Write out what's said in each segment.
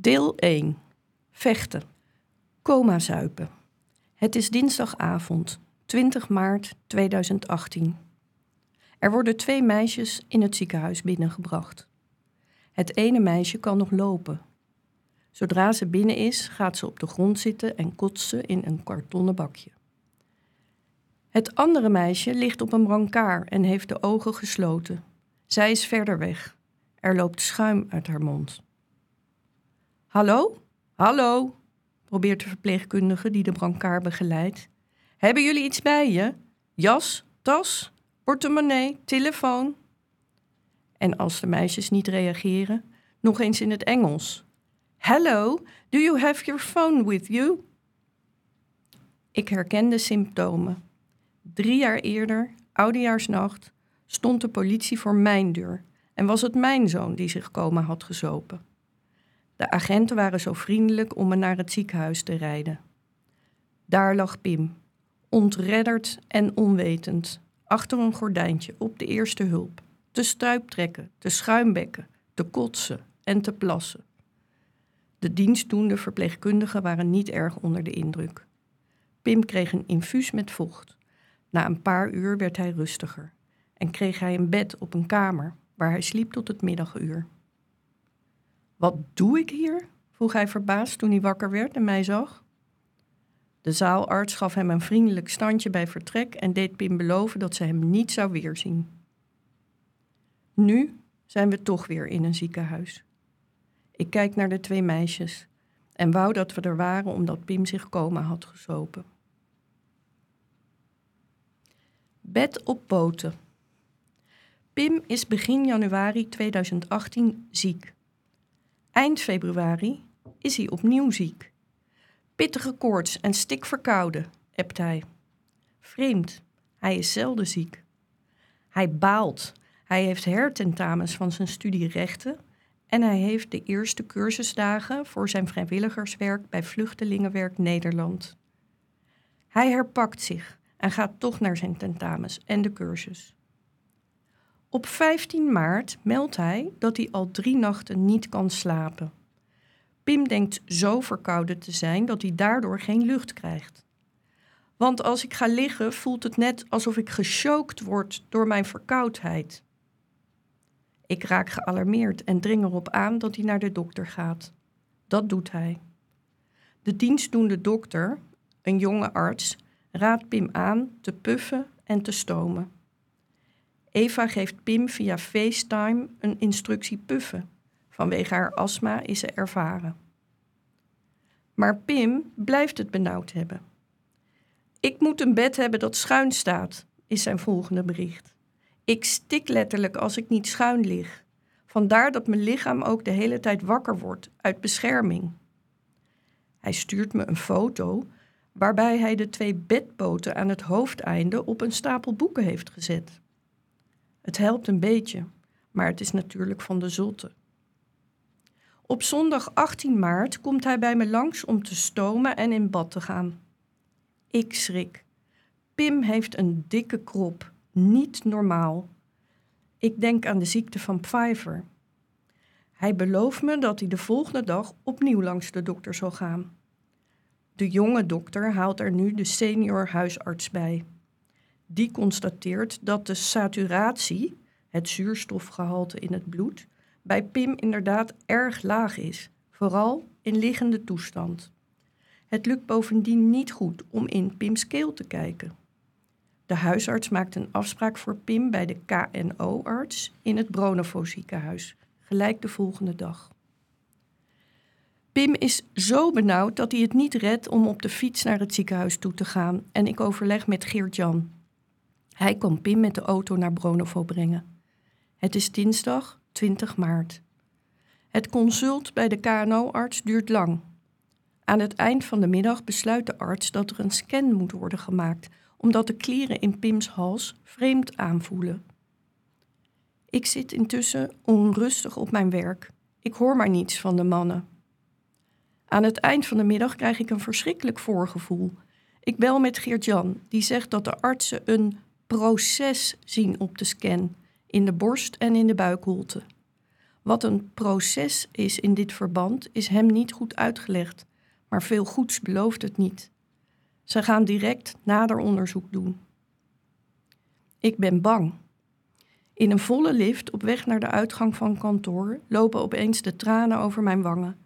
Deel 1. Vechten. Coma zuipen. Het is dinsdagavond, 20 maart 2018. Er worden twee meisjes in het ziekenhuis binnengebracht. Het ene meisje kan nog lopen. Zodra ze binnen is, gaat ze op de grond zitten en kotst ze in een kartonnen bakje. Het andere meisje ligt op een brancard en heeft de ogen gesloten. Zij is verder weg. Er loopt schuim uit haar mond. Hallo? Hallo? probeert de verpleegkundige die de brancard begeleidt. Hebben jullie iets bij je? Jas, tas, portemonnee, telefoon? En als de meisjes niet reageren, nog eens in het Engels. Hello, do you have your phone with you? Ik herken de symptomen. Drie jaar eerder, oudejaarsnacht, stond de politie voor mijn deur en was het mijn zoon die zich komen had gezopen. De agenten waren zo vriendelijk om me naar het ziekenhuis te rijden. Daar lag Pim, ontredderd en onwetend, achter een gordijntje op de eerste hulp, te stuiptrekken, te schuimbekken, te kotsen en te plassen. De dienstdoende verpleegkundigen waren niet erg onder de indruk. Pim kreeg een infuus met vocht. Na een paar uur werd hij rustiger en kreeg hij een bed op een kamer waar hij sliep tot het middaguur. Wat doe ik hier? vroeg hij verbaasd toen hij wakker werd en mij zag. De zaalarts gaf hem een vriendelijk standje bij vertrek en deed Pim beloven dat ze hem niet zou weerzien. Nu zijn we toch weer in een ziekenhuis. Ik kijk naar de twee meisjes en wou dat we er waren omdat Pim zich coma had gezopen. Bed op boten. Pim is begin januari 2018 ziek. Eind februari is hij opnieuw ziek. Pittige koorts en stikverkouden, hebt hij. Vreemd, hij is zelden ziek. Hij baalt. Hij heeft hertentamens van zijn studie rechten en hij heeft de eerste cursusdagen voor zijn vrijwilligerswerk bij Vluchtelingenwerk Nederland. Hij herpakt zich en gaat toch naar zijn tentamens en de cursus. Op 15 maart meldt hij dat hij al drie nachten niet kan slapen. Pim denkt zo verkouden te zijn dat hij daardoor geen lucht krijgt. Want als ik ga liggen, voelt het net alsof ik gechoked word door mijn verkoudheid. Ik raak gealarmeerd en dring erop aan dat hij naar de dokter gaat. Dat doet hij. De dienstdoende dokter, een jonge arts, raadt Pim aan te puffen en te stomen. Eva geeft Pim via FaceTime een instructie puffen. Vanwege haar astma is ze ervaren. Maar Pim blijft het benauwd hebben. Ik moet een bed hebben dat schuin staat, is zijn volgende bericht. Ik stik letterlijk als ik niet schuin lig. Vandaar dat mijn lichaam ook de hele tijd wakker wordt, uit bescherming. Hij stuurt me een foto waarbij hij de twee bedpoten aan het hoofdeinde op een stapel boeken heeft gezet. Het helpt een beetje, maar het is natuurlijk van de zotte. Op zondag 18 maart komt hij bij me langs om te stomen en in bad te gaan. Ik schrik. Pim heeft een dikke krop, niet normaal. Ik denk aan de ziekte van Pfeiffer. Hij belooft me dat hij de volgende dag opnieuw langs de dokter zal gaan. De jonge dokter haalt er nu de senior huisarts bij. Die constateert dat de saturatie, het zuurstofgehalte in het bloed, bij Pim inderdaad erg laag is, vooral in liggende toestand. Het lukt bovendien niet goed om in Pims keel te kijken. De huisarts maakt een afspraak voor Pim bij de KNO-arts in het Bronovo ziekenhuis, gelijk de volgende dag. Pim is zo benauwd dat hij het niet redt om op de fiets naar het ziekenhuis toe te gaan en ik overleg met Geert-Jan. Hij kan Pim met de auto naar Bronovo brengen. Het is dinsdag 20 maart. Het consult bij de KNO-arts duurt lang. Aan het eind van de middag besluit de arts dat er een scan moet worden gemaakt, omdat de klieren in Pims hals vreemd aanvoelen. Ik zit intussen onrustig op mijn werk. Ik hoor maar niets van de mannen. Aan het eind van de middag krijg ik een verschrikkelijk voorgevoel. Ik bel met Geert-Jan, die zegt dat de artsen een proces zien op de scan, in de borst en in de buikholte. Wat een proces is in dit verband, is hem niet goed uitgelegd, maar veel goeds belooft het niet. Ze gaan direct nader onderzoek doen. Ik ben bang. In een volle lift op weg naar de uitgang van kantoor lopen opeens de tranen over mijn wangen.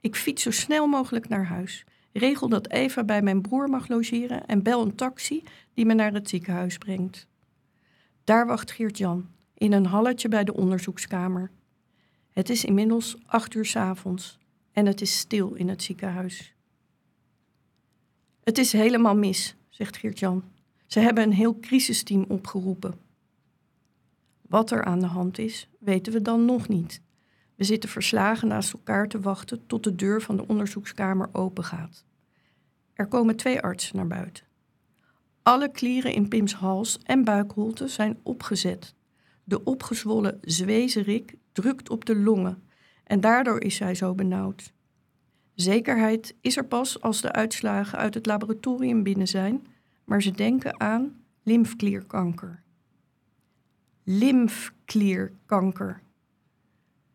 Ik fiets zo snel mogelijk naar huis. Regel dat Eva bij mijn broer mag logeren en bel een taxi die me naar het ziekenhuis brengt. Daar wacht Geert-Jan, in een halletje bij de onderzoekskamer. Het is inmiddels acht uur s avonds en het is stil in het ziekenhuis. Het is helemaal mis, zegt Geert-Jan. Ze hebben een heel crisisteam opgeroepen. Wat er aan de hand is, weten we dan nog niet. We zitten verslagen naast elkaar te wachten tot de deur van de onderzoekskamer opengaat. Er komen twee artsen naar buiten. Alle klieren in Pims hals en buikholte zijn opgezet. De opgezwollen zwezerik drukt op de longen en daardoor is zij zo benauwd. Zekerheid is er pas als de uitslagen uit het laboratorium binnen zijn, maar ze denken aan lymfklierkanker. Lymfklierkanker.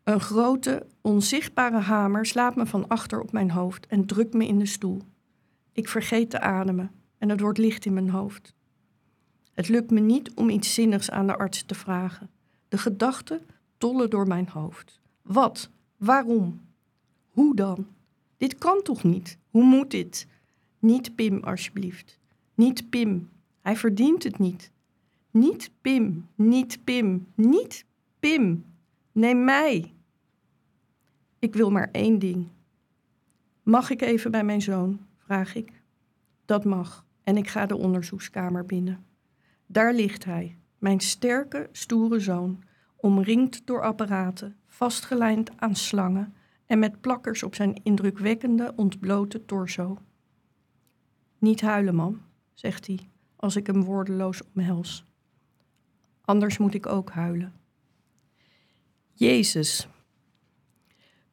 Een grote, onzichtbare hamer slaat me van achter op mijn hoofd en drukt me in de stoel. Ik vergeet te ademen en het wordt licht in mijn hoofd. Het lukt me niet om iets zinnigs aan de arts te vragen. De gedachten tollen door mijn hoofd. Wat? Waarom? Hoe dan? Dit kan toch niet? Hoe moet dit? Niet Pim, alsjeblieft. Niet Pim. Hij verdient het niet. Niet Pim, niet Pim, niet Pim. Neem mij. Ik wil maar één ding. Mag ik even bij mijn zoon? vraag ik. Dat mag en ik ga de onderzoekskamer binnen. Daar ligt hij, mijn sterke, stoere zoon, omringd door apparaten, vastgelijnd aan slangen en met plakkers op zijn indrukwekkende, ontblote torso. Niet huilen, man, zegt hij, als ik hem woordeloos omhels. Anders moet ik ook huilen. Jezus.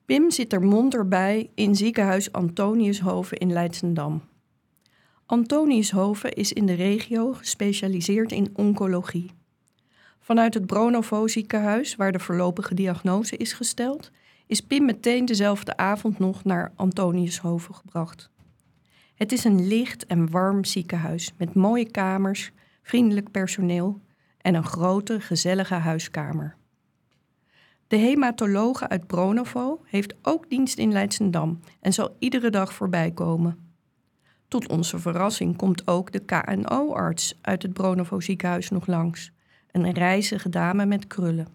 Pim zit er monter bij in ziekenhuis Antoniushoven in Leidsendam. Antoniushoven is in de regio gespecialiseerd in oncologie. Vanuit het Bronovo ziekenhuis, waar de voorlopige diagnose is gesteld, is Pim meteen dezelfde avond nog naar Antoniushoven gebracht. Het is een licht en warm ziekenhuis met mooie kamers, vriendelijk personeel en een grote, gezellige huiskamer. De hematologe uit Bronovo heeft ook dienst in Leidsendam en zal iedere dag voorbij komen. Tot onze verrassing komt ook de KNO-arts uit het Bronovo ziekenhuis nog langs, een reizige dame met krullen.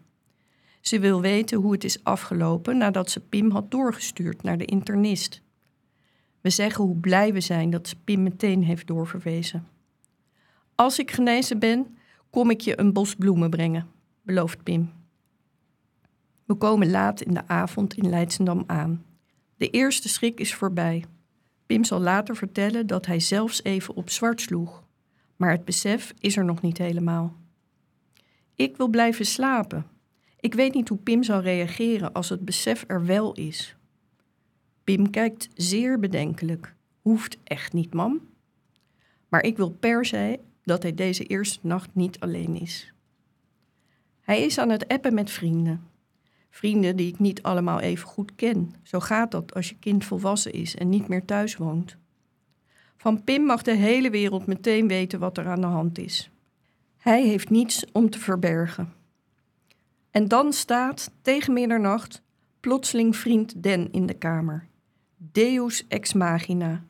Ze wil weten hoe het is afgelopen nadat ze Pim had doorgestuurd naar de internist. We zeggen hoe blij we zijn dat ze Pim meteen heeft doorverwezen. Als ik genezen ben, kom ik je een bos bloemen brengen, belooft Pim. We komen laat in de avond in Leidsendam aan. De eerste schrik is voorbij. Pim zal later vertellen dat hij zelfs even op zwart sloeg. Maar het besef is er nog niet helemaal. Ik wil blijven slapen. Ik weet niet hoe Pim zal reageren als het besef er wel is. Pim kijkt zeer bedenkelijk. Hoeft echt niet, mam. Maar ik wil per se dat hij deze eerste nacht niet alleen is. Hij is aan het appen met vrienden. Vrienden die ik niet allemaal even goed ken. Zo gaat dat als je kind volwassen is en niet meer thuis woont. Van Pim mag de hele wereld meteen weten wat er aan de hand is. Hij heeft niets om te verbergen. En dan staat tegen middernacht plotseling vriend Den in de kamer. Deus ex machina.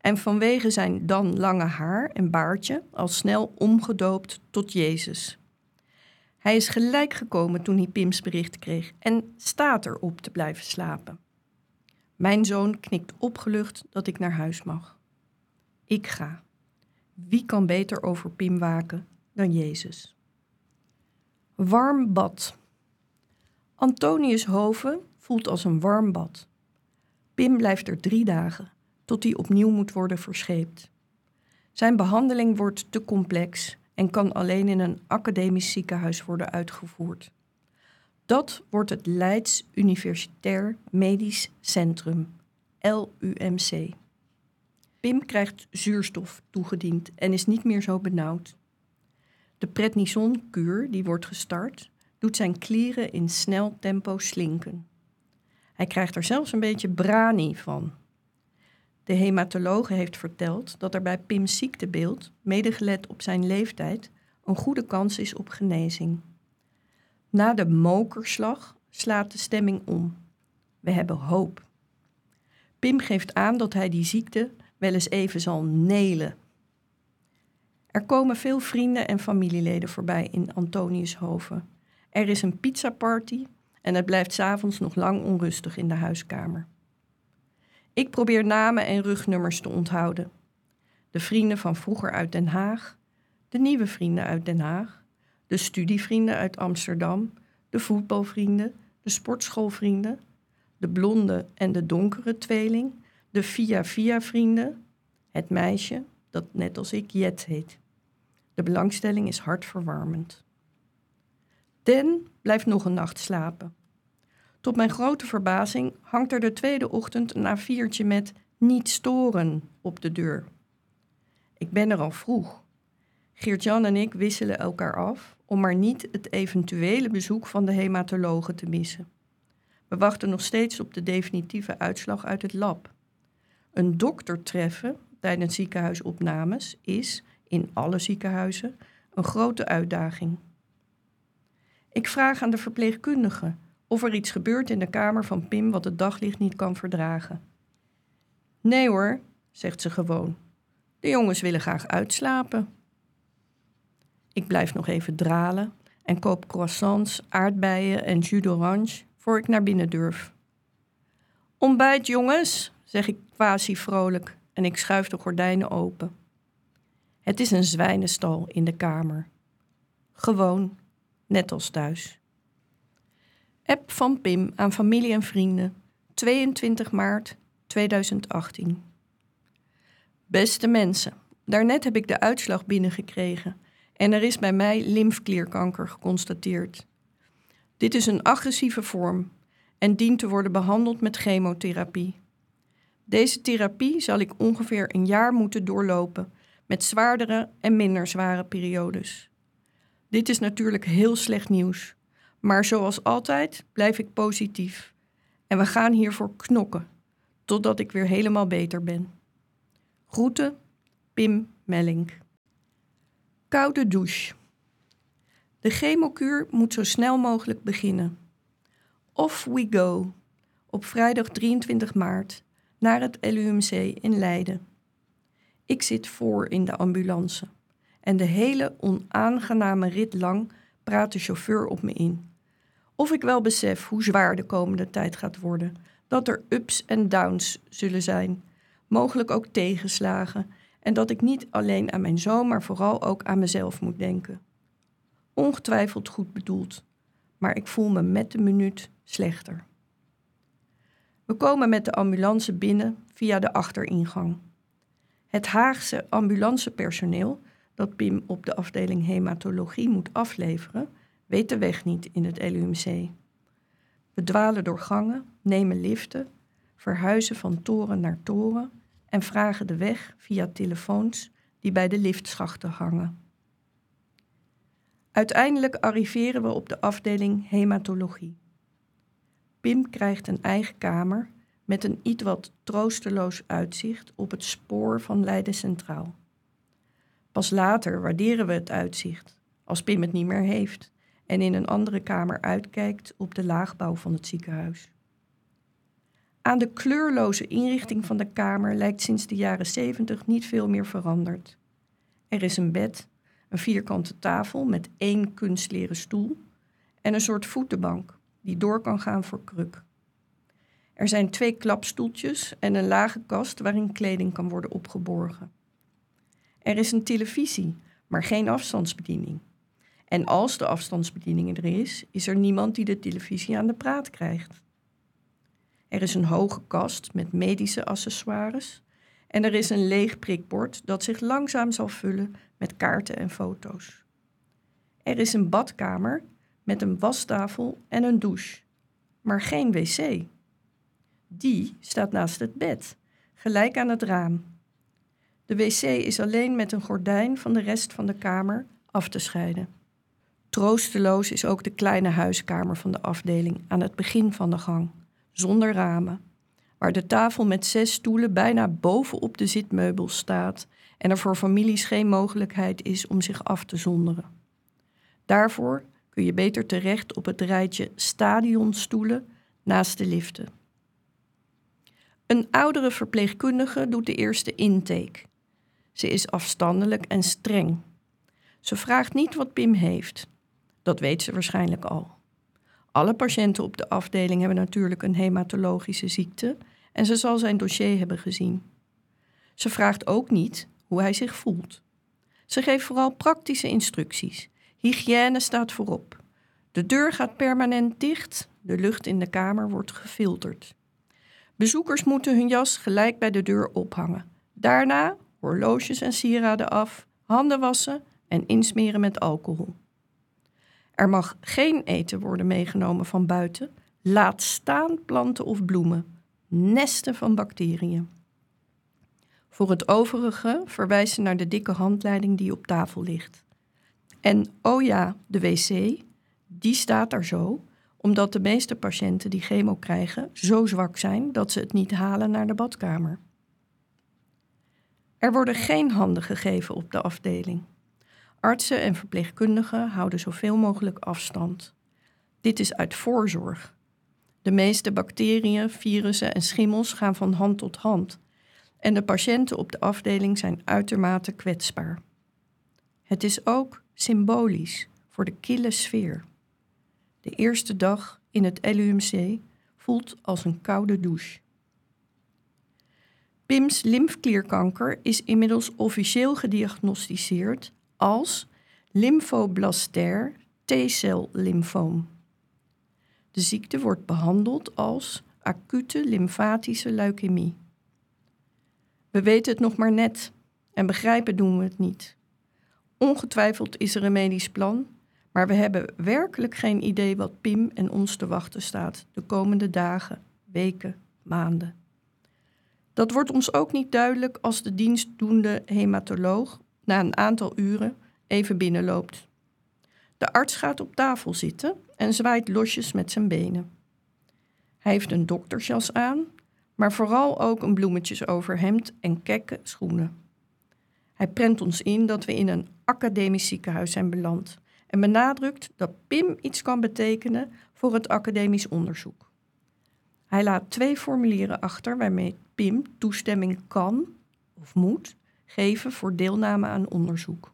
En vanwege zijn dan lange haar en baardje al snel omgedoopt tot Jezus. Hij is gelijk gekomen toen hij Pims bericht kreeg en staat erop te blijven slapen. Mijn zoon knikt opgelucht dat ik naar huis mag. Ik ga. Wie kan beter over Pim waken dan Jezus? Warm bad. Antonius Hoven voelt als een warm bad. Pim blijft er drie dagen, tot hij opnieuw moet worden verscheept. Zijn behandeling wordt te complex en kan alleen in een academisch ziekenhuis worden uitgevoerd. Dat wordt het Leids Universitair Medisch Centrum, LUMC. Pim krijgt zuurstof toegediend en is niet meer zo benauwd. De prednison-kuur die wordt gestart doet zijn klieren in snel tempo slinken. Hij krijgt er zelfs een beetje brani van. De hematologe heeft verteld dat er bij Pim's ziektebeeld, medegelet op zijn leeftijd, een goede kans is op genezing. Na de mokerslag slaat de stemming om. We hebben hoop. Pim geeft aan dat hij die ziekte wel eens even zal nelen. Er komen veel vrienden en familieleden voorbij in Antoniushoven. Er is een pizzaparty en het blijft s'avonds nog lang onrustig in de huiskamer. Ik probeer namen en rugnummers te onthouden. De vrienden van vroeger uit Den Haag, de nieuwe vrienden uit Den Haag, de studievrienden uit Amsterdam, de voetbalvrienden, de sportschoolvrienden, de blonde en de donkere tweeling, de via-via vrienden, het meisje dat net als ik Jet heet. De belangstelling is hartverwarmend. Den blijft nog een nacht slapen. Tot mijn grote verbazing hangt er de tweede ochtend een A4'tje met niet storen op de deur. Ik ben er al vroeg. Geert-Jan en ik wisselen elkaar af om maar niet het eventuele bezoek van de hematologe te missen. We wachten nog steeds op de definitieve uitslag uit het lab. Een dokter treffen tijdens ziekenhuisopnames is, in alle ziekenhuizen, een grote uitdaging. Ik vraag aan de verpleegkundige of er iets gebeurt in de kamer van Pim wat het daglicht niet kan verdragen. Nee hoor, zegt ze gewoon. De jongens willen graag uitslapen. Ik blijf nog even dralen en koop croissants, aardbeien en jus d'orange voor ik naar binnen durf. Ontbijt, jongens, zeg ik quasi vrolijk en ik schuif de gordijnen open. Het is een zwijnenstal in de kamer. Gewoon, net als thuis. App van Pim aan familie en vrienden, 22 maart 2018. Beste mensen, daarnet heb ik de uitslag binnengekregen en er is bij mij lymfklierkanker geconstateerd. Dit is een agressieve vorm en dient te worden behandeld met chemotherapie. Deze therapie zal ik ongeveer een jaar moeten doorlopen met zwaardere en minder zware periodes. Dit is natuurlijk heel slecht nieuws, maar zoals altijd blijf ik positief en we gaan hiervoor knokken totdat ik weer helemaal beter ben. Groeten, Pim Mellink. Koude douche. De chemokuur moet zo snel mogelijk beginnen. Off we go op vrijdag 23 maart naar het LUMC in Leiden. Ik zit voor in de ambulance en de hele onaangename rit lang praat de chauffeur op me in. Of ik wel besef hoe zwaar de komende tijd gaat worden, dat er ups en downs zullen zijn, mogelijk ook tegenslagen, en dat ik niet alleen aan mijn zoon, maar vooral ook aan mezelf moet denken. Ongetwijfeld goed bedoeld, maar ik voel me met de minuut slechter. We komen met de ambulance binnen via de achteringang. Het Haagse ambulancepersoneel, dat Pim op de afdeling hematologie moet afleveren, weet de weg niet in het LUMC. We dwalen door gangen, nemen liften, verhuizen van toren naar toren en vragen de weg via telefoons die bij de liftschachten hangen. Uiteindelijk arriveren we op de afdeling hematologie. Pim krijgt een eigen kamer met een iets wat troosteloos uitzicht op het spoor van Leiden Centraal. Pas later waarderen we het uitzicht, als Pim het niet meer heeft en in een andere kamer uitkijkt op de laagbouw van het ziekenhuis. Aan de kleurloze inrichting van de kamer lijkt sinds de jaren 70 niet veel meer veranderd. Er is een bed, een vierkante tafel met één kunstleren stoel en een soort voetenbank die door kan gaan voor kruk. Er zijn twee klapstoeltjes en een lage kast waarin kleding kan worden opgeborgen. Er is een televisie, maar geen afstandsbediening. En als de afstandsbediening er is, is er niemand die de televisie aan de praat krijgt. Er is een hoge kast met medische accessoires en er is een leeg prikbord dat zich langzaam zal vullen met kaarten en foto's. Er is een badkamer met een wastafel en een douche, maar geen wc. Die staat naast het bed, gelijk aan het raam. De wc is alleen met een gordijn van de rest van de kamer af te scheiden. Troosteloos is ook de kleine huiskamer van de afdeling aan het begin van de gang, zonder ramen, waar de tafel met zes stoelen bijna bovenop de zitmeubels staat en er voor families geen mogelijkheid is om zich af te zonderen. Daarvoor kun je beter terecht op het rijtje stadionstoelen naast de liften. Een oudere verpleegkundige doet de eerste intake. Ze is afstandelijk en streng. Ze vraagt niet wat Pim heeft. Dat weet ze waarschijnlijk al. Alle patiënten op de afdeling hebben natuurlijk een hematologische ziekte en ze zal zijn dossier hebben gezien. Ze vraagt ook niet hoe hij zich voelt. Ze geeft vooral praktische instructies. Hygiëne staat voorop. De deur gaat permanent dicht, de lucht in de kamer wordt gefilterd. Bezoekers moeten hun jas gelijk bij de deur ophangen. Daarna horloges en sieraden af, handen wassen en insmeren met alcohol. Er mag geen eten worden meegenomen van buiten, laat staan planten of bloemen, nesten van bacteriën. Voor het overige verwijzen naar de dikke handleiding die op tafel ligt. En oh ja, de wc, die staat daar zo, omdat de meeste patiënten die chemo krijgen zo zwak zijn dat ze het niet halen naar de badkamer. Er worden geen handen gegeven op de afdeling. Artsen en verpleegkundigen houden zoveel mogelijk afstand. Dit is uit voorzorg. De meeste bacteriën, virussen en schimmels gaan van hand tot hand en de patiënten op de afdeling zijn uitermate kwetsbaar. Het is ook symbolisch voor de kille sfeer. De eerste dag in het LUMC voelt als een koude douche. Pim's lymfklierkanker is inmiddels officieel gediagnosticeerd als lymphoblastair T-cel lymfoom. De ziekte wordt behandeld als acute lymfatische leukemie. We weten het nog maar net en begrijpen doen we het niet. Ongetwijfeld is er een medisch plan, maar we hebben werkelijk geen idee wat Pim en ons te wachten staat de komende dagen, weken, maanden. Dat wordt ons ook niet duidelijk als de dienstdoende hematoloog na een aantal uren even binnenloopt. De arts gaat op tafel zitten en zwaait losjes met zijn benen. Hij heeft een doktersjas aan, maar vooral ook een bloemetjesoverhemd en kekke schoenen. Hij prent ons in dat we in een academisch ziekenhuis zijn beland en benadrukt dat PIM iets kan betekenen voor het academisch onderzoek. Hij laat twee formulieren achter waarmee PIM toestemming kan of moet geven voor deelname aan onderzoek.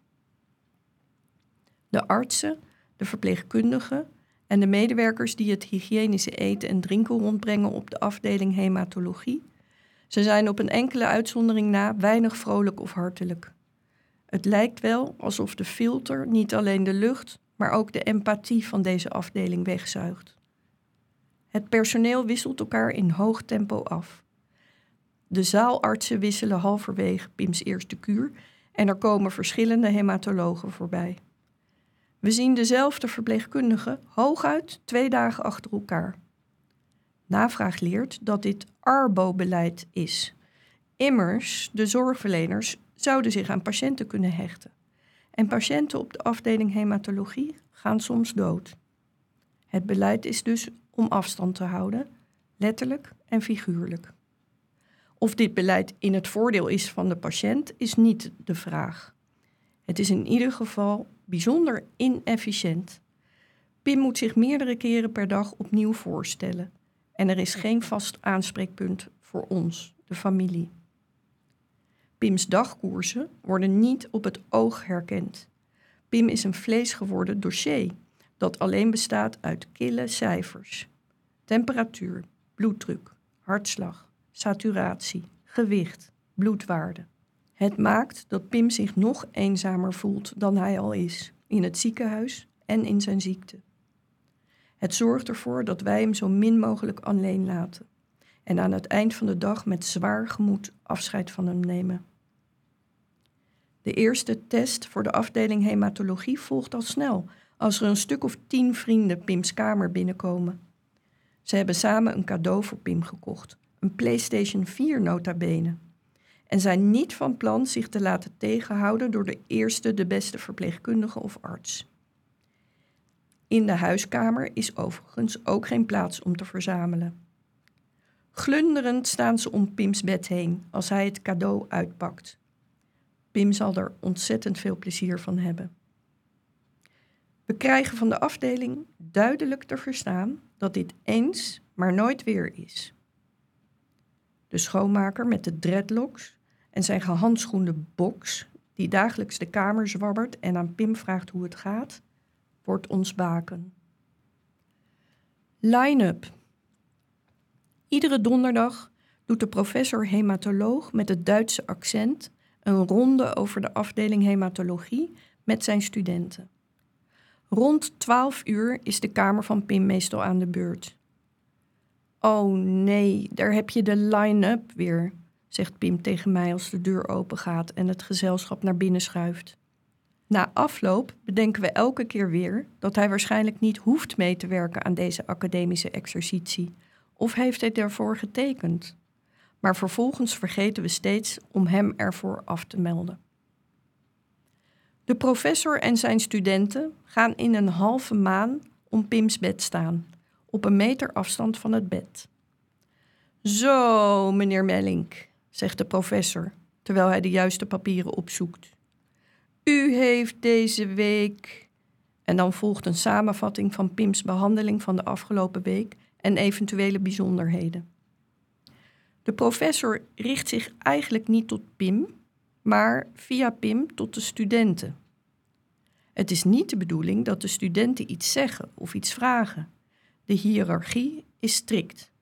De artsen, de verpleegkundigen en de medewerkers die het hygiënische eten en drinken rondbrengen op de afdeling hematologie, ze zijn op een enkele uitzondering na weinig vrolijk of hartelijk. Het lijkt wel alsof de filter niet alleen de lucht, maar ook de empathie van deze afdeling wegzuigt. Het personeel wisselt elkaar in hoog tempo af. De zaalartsen wisselen halverwege Pims eerste kuur en er komen verschillende hematologen voorbij. We zien dezelfde verpleegkundige hooguit twee dagen achter elkaar. Navraag leert dat dit ARBO-beleid is. Immers, de zorgverleners zouden zich aan patiënten kunnen hechten. En patiënten op de afdeling hematologie gaan soms dood. Het beleid is dus om afstand te houden, letterlijk en figuurlijk. Of dit beleid in het voordeel is van de patiënt, is niet de vraag. Het is in ieder geval bijzonder inefficiënt. Pim moet zich meerdere keren per dag opnieuw voorstellen. En er is geen vast aanspreekpunt voor ons, de familie. Pims dagkoersen worden niet op het oog herkend. Pim is een vleesgeworden dossier dat alleen bestaat uit kille cijfers. Temperatuur, bloeddruk, hartslag, saturatie, gewicht, bloedwaarde. Het maakt dat Pim zich nog eenzamer voelt dan hij al is, in het ziekenhuis en in zijn ziekte. Het zorgt ervoor dat wij hem zo min mogelijk alleen laten en aan het eind van de dag met zwaar gemoed afscheid van hem nemen. De eerste test voor de afdeling hematologie volgt al snel als er een stuk of tien vrienden Pims kamer binnenkomen. Ze hebben samen een cadeau voor Pim gekocht, een PlayStation 4 nota bene en zijn niet van plan zich te laten tegenhouden door de eerste, de beste verpleegkundige of arts. In de huiskamer is overigens ook geen plaats om te verzamelen. Glunderend staan ze om Pims bed heen als hij het cadeau uitpakt. Pim zal er ontzettend veel plezier van hebben. We krijgen van de afdeling duidelijk te verstaan dat dit eens, maar nooit weer is. De schoonmaker met de dreadlocks en zijn gehandschoende box, die dagelijks de kamer zwabbert en aan Pim vraagt hoe het gaat, wordt ons baken. Line-up. Iedere donderdag doet de professor hematoloog met het Duitse accent een ronde over de afdeling hematologie met zijn studenten. Rond 12 uur is de kamer van Pim meestal aan de beurt. Oh nee, daar heb je de line-up weer, zegt Pim tegen mij als de deur open gaat en het gezelschap naar binnen schuift. Na afloop bedenken we elke keer weer dat hij waarschijnlijk niet hoeft mee te werken aan deze academische exercitie, of heeft hij ervoor getekend. Maar vervolgens vergeten we steeds om hem ervoor af te melden. De professor en zijn studenten gaan in een halve maan om Pims bed staan, op een meter afstand van het bed. Zo, meneer Mellink, zegt de professor, terwijl hij de juiste papieren opzoekt. U heeft deze week. En dan volgt een samenvatting van Pims behandeling van de afgelopen week en eventuele bijzonderheden. De professor richt zich eigenlijk niet tot Pim, maar via Pim tot de studenten. Het is niet de bedoeling dat de studenten iets zeggen of iets vragen. De hiërarchie is strikt.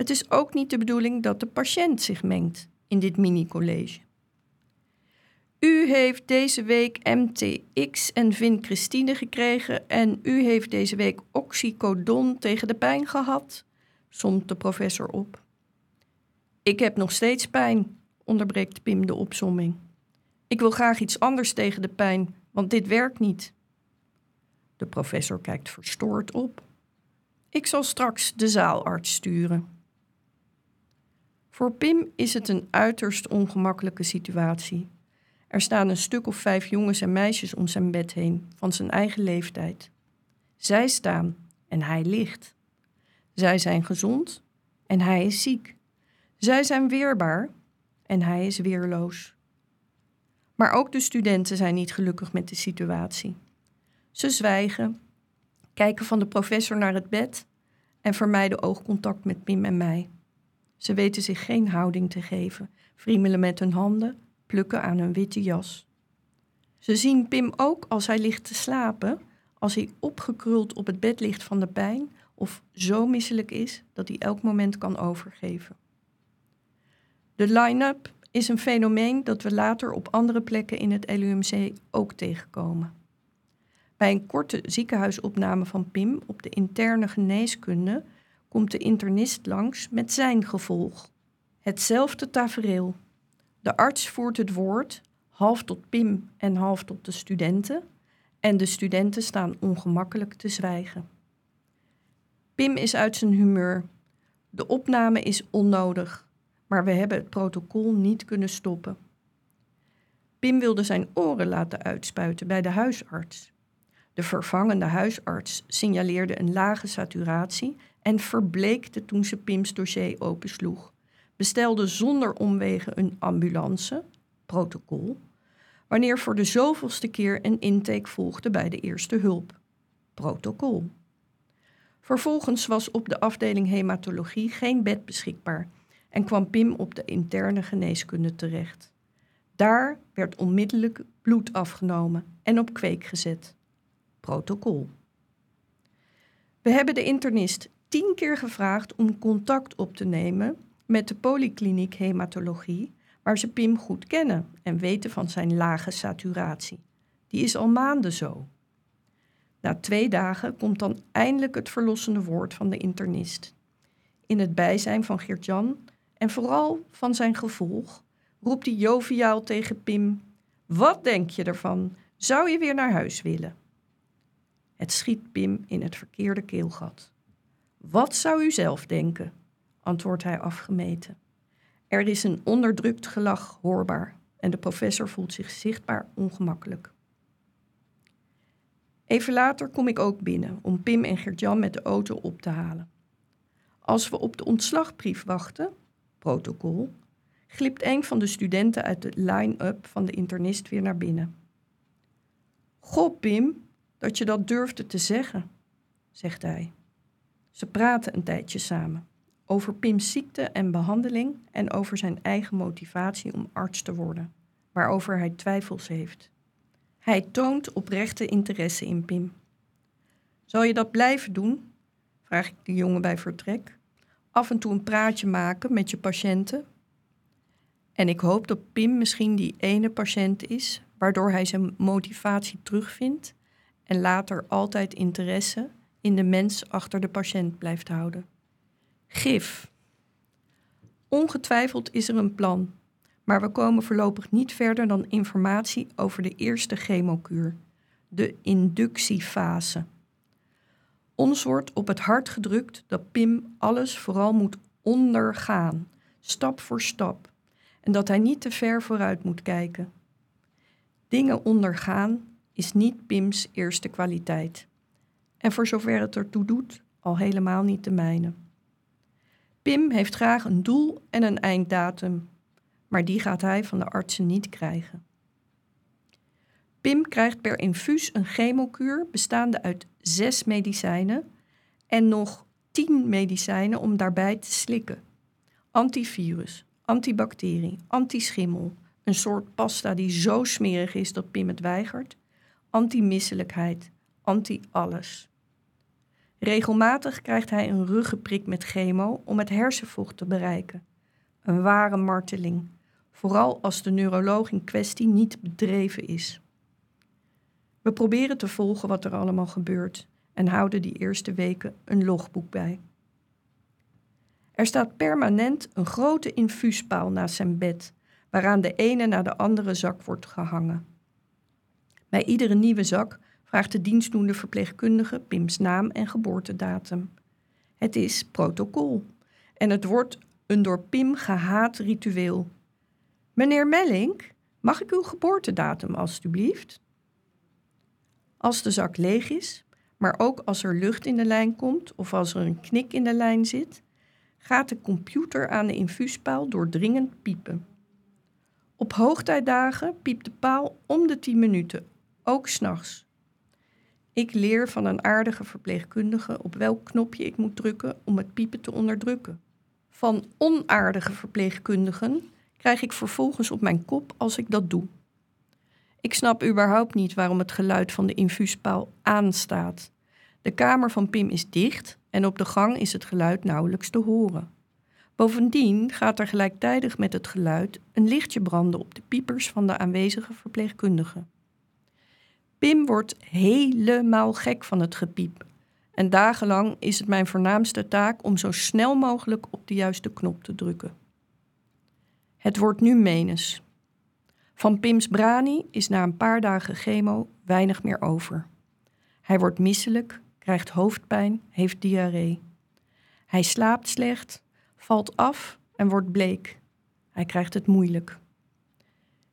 Het is ook niet de bedoeling dat de patiënt zich mengt in dit mini-college. U heeft deze week MTX en vincristine gekregen en u heeft deze week oxycodon tegen de pijn gehad, somt de professor op. Ik heb nog steeds pijn, onderbreekt Pim de opsomming. Ik wil graag iets anders tegen de pijn, want dit werkt niet. De professor kijkt verstoord op. Ik zal straks de zaalarts sturen. Voor Pim is het een uiterst ongemakkelijke situatie. Er staan een stuk of vijf jongens en meisjes om zijn bed heen, van zijn eigen leeftijd. Zij staan en hij ligt. Zij zijn gezond en hij is ziek. Zij zijn weerbaar en hij is weerloos. Maar ook de studenten zijn niet gelukkig met de situatie. Ze zwijgen, kijken van de professor naar het bed en vermijden oogcontact met Pim en mij. Ze weten zich geen houding te geven, friemelen met hun handen, plukken aan hun witte jas. Ze zien Pim ook als hij ligt te slapen, als hij opgekruld op het bed ligt van de pijn of zo misselijk is dat hij elk moment kan overgeven. De line-up is een fenomeen dat we later op andere plekken in het LUMC ook tegenkomen. Bij een korte ziekenhuisopname van Pim op de interne geneeskunde komt de internist langs met zijn gevolg. Hetzelfde tafereel. De arts voert het woord, half tot Pim en half tot de studenten, en de studenten staan ongemakkelijk te zwijgen. Pim is uit zijn humeur. De opname is onnodig maar we hebben het protocol niet kunnen stoppen. Pim wilde zijn oren laten uitspuiten bij de huisarts. De vervangende huisarts signaleerde een lage saturatie en verbleekte toen ze Pims dossier opensloeg. Bestelde zonder omwegen een ambulance, protocol, wanneer voor de zoveelste keer een intake volgde bij de eerste hulp, protocol. Vervolgens was op de afdeling hematologie geen bed beschikbaar en kwam Pim op de interne geneeskunde terecht. Daar werd onmiddellijk bloed afgenomen en op kweek gezet. Protocol. We hebben de internist tien keer gevraagd om contact op te nemen met de polykliniek hematologie, waar ze Pim goed kennen en weten van zijn lage saturatie. Die is al maanden zo. Na twee dagen komt dan eindelijk het verlossende woord van de internist. In het bijzijn van Geert-Jan en vooral van zijn gevolg, roept hij joviaal tegen Pim: Wat denk je ervan? Zou je weer naar huis willen? Het schiet Pim in het verkeerde keelgat. Wat zou u zelf denken? antwoordt hij afgemeten. Er is een onderdrukt gelach hoorbaar en de professor voelt zich zichtbaar ongemakkelijk. Even later kom ik ook binnen om Pim en Gert-Jan met de auto op te halen. Als we op de ontslagbrief wachten, protocol, glipt een van de studenten uit de line-up van de internist weer naar binnen. Goh, Pim, dat je dat durfde te zeggen, zegt hij. Ze praten een tijdje samen over Pim's ziekte en behandeling en over zijn eigen motivatie om arts te worden, waarover hij twijfels heeft. Hij toont oprechte interesse in Pim. Zal je dat blijven doen? vraag ik de jongen bij vertrek. Af en toe een praatje maken met je patiënten. En ik hoop dat Pim misschien die ene patiënt is, waardoor hij zijn motivatie terugvindt en later altijd interesse in de mens achter de patiënt blijft houden. Gif. Ongetwijfeld is er een plan, maar we komen voorlopig niet verder dan informatie over de eerste chemokuur, de inductiefase. Ons wordt op het hart gedrukt dat Pim alles vooral moet ondergaan, stap voor stap, en dat hij niet te ver vooruit moet kijken. Dingen ondergaan is niet Pims eerste kwaliteit. En voor zover het ertoe doet, al helemaal niet de mijne. Pim heeft graag een doel en een einddatum, maar die gaat hij van de artsen niet krijgen. Pim krijgt per infuus een chemokuur bestaande uit zes medicijnen en nog tien medicijnen om daarbij te slikken. Antivirus, antibacterie, antischimmel, een soort pasta die zo smerig is dat Pim het weigert, antimisselijkheid, anti-alles. Regelmatig krijgt hij een ruggenprik met chemo om het hersenvocht te bereiken. Een ware marteling, vooral als de neuroloog in kwestie niet bedreven is. We proberen te volgen wat er allemaal gebeurt en houden die eerste weken een logboek bij. Er staat permanent een grote infuuspaal naast zijn bed, waaraan de ene na de andere zak wordt gehangen. Bij iedere nieuwe zak vraagt de dienstdoende verpleegkundige Pim's naam en geboortedatum. Het is protocol en het wordt een door Pim gehaat ritueel. Meneer Mellink, mag ik uw geboortedatum alstublieft? Als de zak leeg is, maar ook als er lucht in de lijn komt of als er een knik in de lijn zit, gaat de computer aan de infuuspaal doordringend piepen. Op hoogtijdagen piept de paal om de 10 minuten, ook s'nachts. Ik leer van een aardige verpleegkundige op welk knopje ik moet drukken om het piepen te onderdrukken. Van onaardige verpleegkundigen krijg ik vervolgens op mijn kop als ik dat doe. Ik snap überhaupt niet waarom het geluid van de infuuspaal aanstaat. De kamer van Pim is dicht en op de gang is het geluid nauwelijks te horen. Bovendien gaat er gelijktijdig met het geluid een lichtje branden op de piepers van de aanwezige verpleegkundigen. Pim wordt helemaal gek van het gepiep. En dagenlang is het mijn voornaamste taak om zo snel mogelijk op de juiste knop te drukken. Het wordt nu menes. Van Pims Brani is na een paar dagen chemo weinig meer over. Hij wordt misselijk, krijgt hoofdpijn, heeft diarree. Hij slaapt slecht, valt af en wordt bleek. Hij krijgt het moeilijk.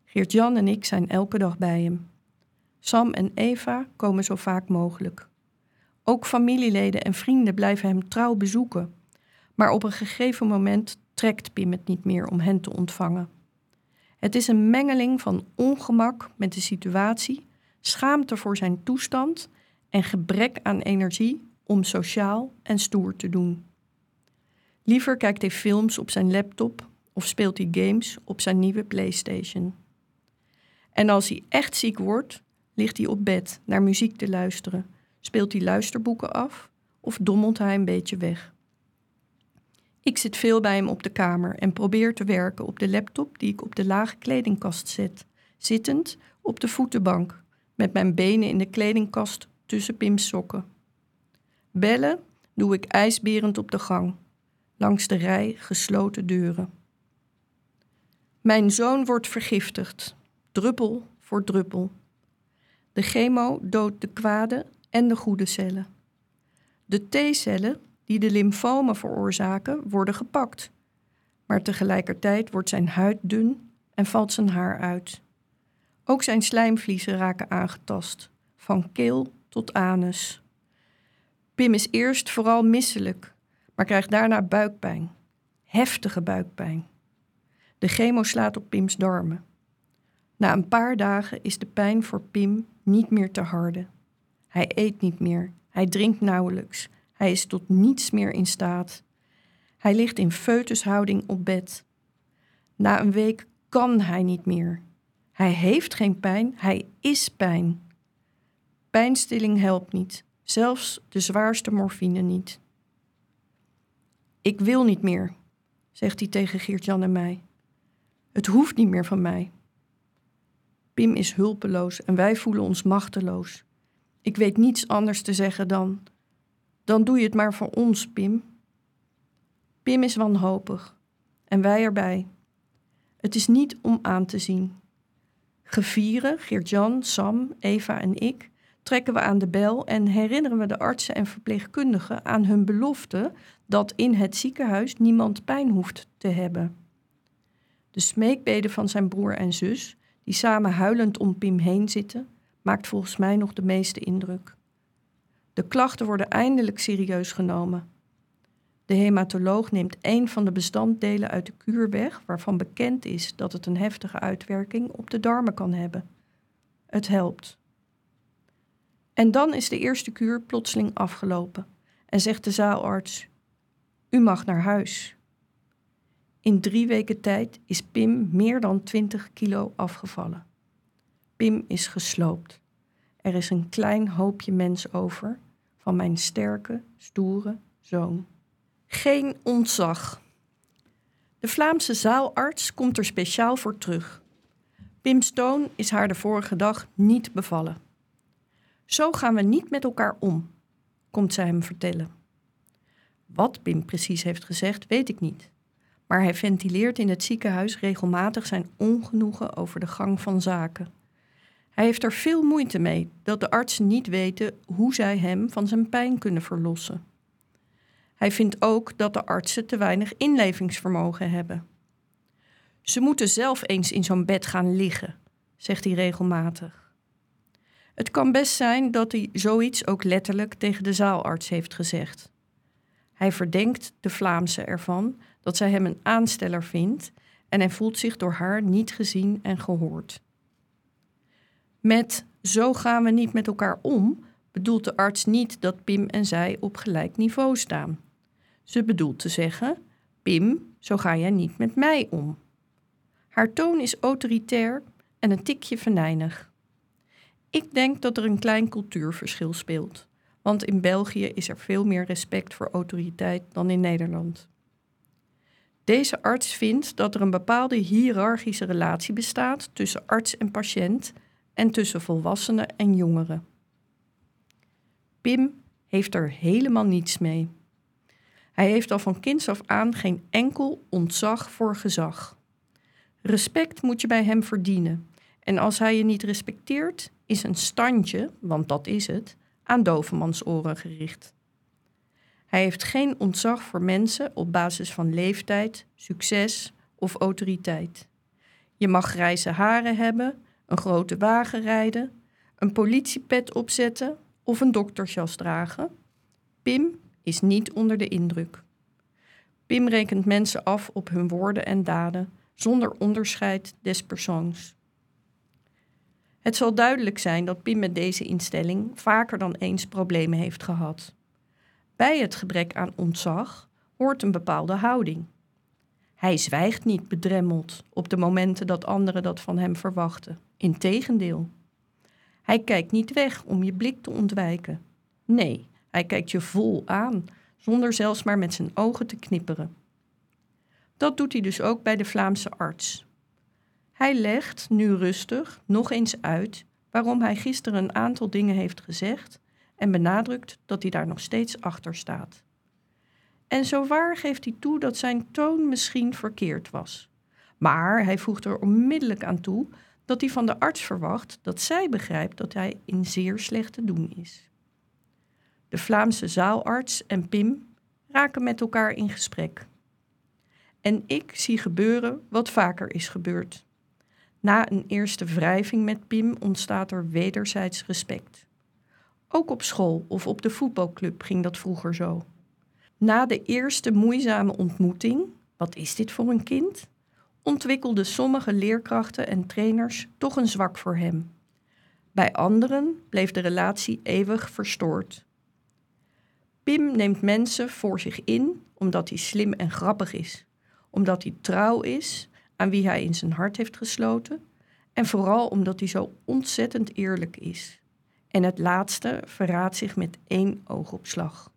Geert-Jan en ik zijn elke dag bij hem. Sam en Eva komen zo vaak mogelijk. Ook familieleden en vrienden blijven hem trouw bezoeken. Maar op een gegeven moment trekt Pim het niet meer om hen te ontvangen. Het is een mengeling van ongemak met de situatie, schaamte voor zijn toestand en gebrek aan energie om sociaal en stoer te doen. Liever kijkt hij films op zijn laptop of speelt hij games op zijn nieuwe PlayStation. En als hij echt ziek wordt, ligt hij op bed naar muziek te luisteren, speelt hij luisterboeken af of dommelt hij een beetje weg. Ik zit veel bij hem op de kamer en probeer te werken op de laptop die ik op de lage kledingkast zet, zittend op de voetenbank, met mijn benen in de kledingkast tussen Pim's sokken. Bellen doe ik ijsberend op de gang, langs de rij gesloten deuren. Mijn zoon wordt vergiftigd, druppel voor druppel. De chemo doodt de kwade en de goede cellen. De T-cellen die de lymfomen veroorzaken, worden gepakt. Maar tegelijkertijd wordt zijn huid dun en valt zijn haar uit. Ook zijn slijmvliezen raken aangetast, van keel tot anus. Pim is eerst vooral misselijk, maar krijgt daarna buikpijn. Heftige buikpijn. De chemo slaat op Pims darmen. Na een paar dagen is de pijn voor Pim niet meer te harde. Hij eet niet meer, hij drinkt nauwelijks, hij is tot niets meer in staat. Hij ligt in foetushouding op bed. Na een week kan hij niet meer. Hij heeft geen pijn, hij is pijn. Pijnstilling helpt niet, zelfs de zwaarste morfine niet. Ik wil niet meer, zegt hij tegen Geert-Jan en mij. Het hoeft niet meer van mij. Pim is hulpeloos en wij voelen ons machteloos. Ik weet niets anders te zeggen dan: Dan doe je het maar voor ons, Pim. Pim is wanhopig en wij erbij. Het is niet om aan te zien. Gevieren, Geert-Jan, Sam, Eva en ik, trekken we aan de bel en herinneren we de artsen en verpleegkundigen aan hun belofte dat in het ziekenhuis niemand pijn hoeft te hebben. De smeekbeden van zijn broer en zus, die samen huilend om Pim heen zitten, maakt volgens mij nog de meeste indruk. De klachten worden eindelijk serieus genomen. De hematoloog neemt een van de bestanddelen uit de kuur weg, waarvan bekend is dat het een heftige uitwerking op de darmen kan hebben. Het helpt. En dan is de eerste kuur plotseling afgelopen en zegt de zaalarts: U mag naar huis. In drie weken tijd is Pim meer dan 20 kilo afgevallen. Pim is gesloopt. Er is een klein hoopje mens over van mijn sterke, stoere zoon. Geen ontzag. De Vlaamse zaalarts komt er speciaal voor terug. Pim's toon is haar de vorige dag niet bevallen. Zo gaan we niet met elkaar om, komt zij hem vertellen. Wat Pim precies heeft gezegd, weet ik niet. Maar hij ventileert in het ziekenhuis regelmatig zijn ongenoegen over de gang van zaken. Hij heeft er veel moeite mee dat de artsen niet weten hoe zij hem van zijn pijn kunnen verlossen. Hij vindt ook dat de artsen te weinig inlevingsvermogen hebben. Ze moeten zelf eens in zo'n bed gaan liggen, zegt hij regelmatig. Het kan best zijn dat hij zoiets ook letterlijk tegen de zaalarts heeft gezegd. Hij verdenkt de Vlaamse ervan dat zij hem een aansteller vindt en hij voelt zich door haar niet gezien en gehoord. Met zo gaan we niet met elkaar om bedoelt de arts niet dat Pim en zij op gelijk niveau staan. Ze bedoelt te zeggen: Pim, zo ga jij niet met mij om. Haar toon is autoritair en een tikje venijnig. Ik denk dat er een klein cultuurverschil speelt, want in België is er veel meer respect voor autoriteit dan in Nederland. Deze arts vindt dat er een bepaalde hiërarchische relatie bestaat tussen arts en patiënt en tussen volwassenen en jongeren. Pim heeft er helemaal niets mee. Hij heeft al van kinds af aan geen enkel ontzag voor gezag. Respect moet je bij hem verdienen. En als hij je niet respecteert, is een standje, want dat is het, aan dovenmans oren gericht. Hij heeft geen ontzag voor mensen op basis van leeftijd, succes of autoriteit. Je mag grijze haren hebben, een grote wagen rijden, een politiepet opzetten of een doktersjas dragen. Pim is niet onder de indruk. Pim rekent mensen af op hun woorden en daden, zonder onderscheid des persoons. Het zal duidelijk zijn dat Pim met deze instelling vaker dan eens problemen heeft gehad. Bij het gebrek aan ontzag hoort een bepaalde houding. Hij zwijgt niet bedremmeld op de momenten dat anderen dat van hem verwachten. Integendeel. Hij kijkt niet weg om je blik te ontwijken. Nee, hij kijkt je vol aan, zonder zelfs maar met zijn ogen te knipperen. Dat doet hij dus ook bij de Vlaamse arts. Hij legt, nu rustig, nog eens uit waarom hij gisteren een aantal dingen heeft gezegd en benadrukt dat hij daar nog steeds achter staat. En zowaar geeft hij toe dat zijn toon misschien verkeerd was. Maar hij voegt er onmiddellijk aan toe dat hij van de arts verwacht dat zij begrijpt dat hij in zeer slecht te doen is. De Vlaamse zaalarts en Pim raken met elkaar in gesprek. En ik zie gebeuren wat vaker is gebeurd. Na een eerste wrijving met Pim ontstaat er wederzijds respect. Ook op school of op de voetbalclub ging dat vroeger zo. Na de eerste moeizame ontmoeting, wat is dit voor een kind? ontwikkelden sommige leerkrachten en trainers toch een zwak voor hem. Bij anderen bleef de relatie eeuwig verstoord. Pim neemt mensen voor zich in omdat hij slim en grappig is, omdat hij trouw is aan wie hij in zijn hart heeft gesloten en vooral omdat hij zo ontzettend eerlijk is. En het laatste verraadt zich met één oogopslag.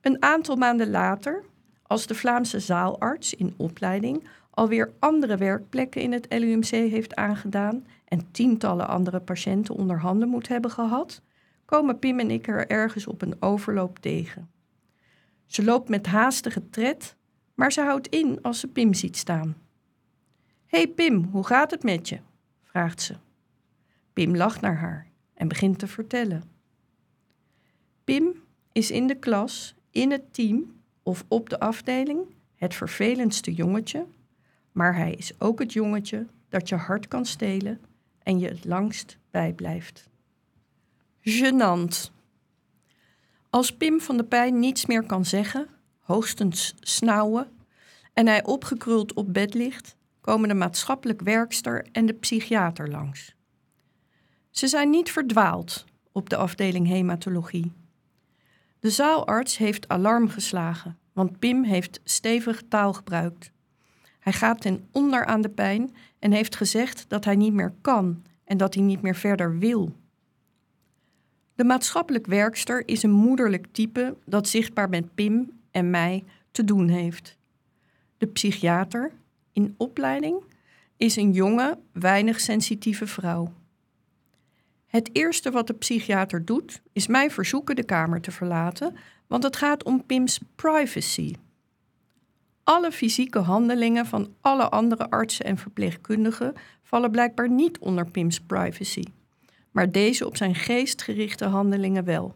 Een aantal maanden later, als de Vlaamse zaalarts in opleiding alweer andere werkplekken in het LUMC heeft aangedaan en tientallen andere patiënten onder handen moet hebben gehad, komen Pim en ik er ergens op een overloop tegen. Ze loopt met haastige tred, maar ze houdt in als ze Pim ziet staan. hey Pim, hoe gaat het met je? vraagt ze. Pim lacht naar haar en begint te vertellen. Pim is in de klas, in het team of op de afdeling het vervelendste jongetje, maar hij is ook het jongetje dat je hart kan stelen en je het langst bijblijft. Genant. Als Pim van de pijn niets meer kan zeggen, hoogstens snauwen, en hij opgekruld op bed ligt, komen de maatschappelijk werkster en de psychiater langs. Ze zijn niet verdwaald op de afdeling hematologie. De zaalarts heeft alarm geslagen, want Pim heeft stevig taal gebruikt. Hij gaat ten onder aan de pijn en heeft gezegd dat hij niet meer kan en dat hij niet meer verder wil. De maatschappelijk werkster is een moederlijk type dat zichtbaar met Pim en mij te doen heeft. De psychiater, in opleiding, is een jonge, weinig sensitieve vrouw. Het eerste wat de psychiater doet, is mij verzoeken de kamer te verlaten, want het gaat om Pim's privacy. Alle fysieke handelingen van alle andere artsen en verpleegkundigen vallen blijkbaar niet onder Pim's privacy, maar deze op zijn geest gerichte handelingen wel.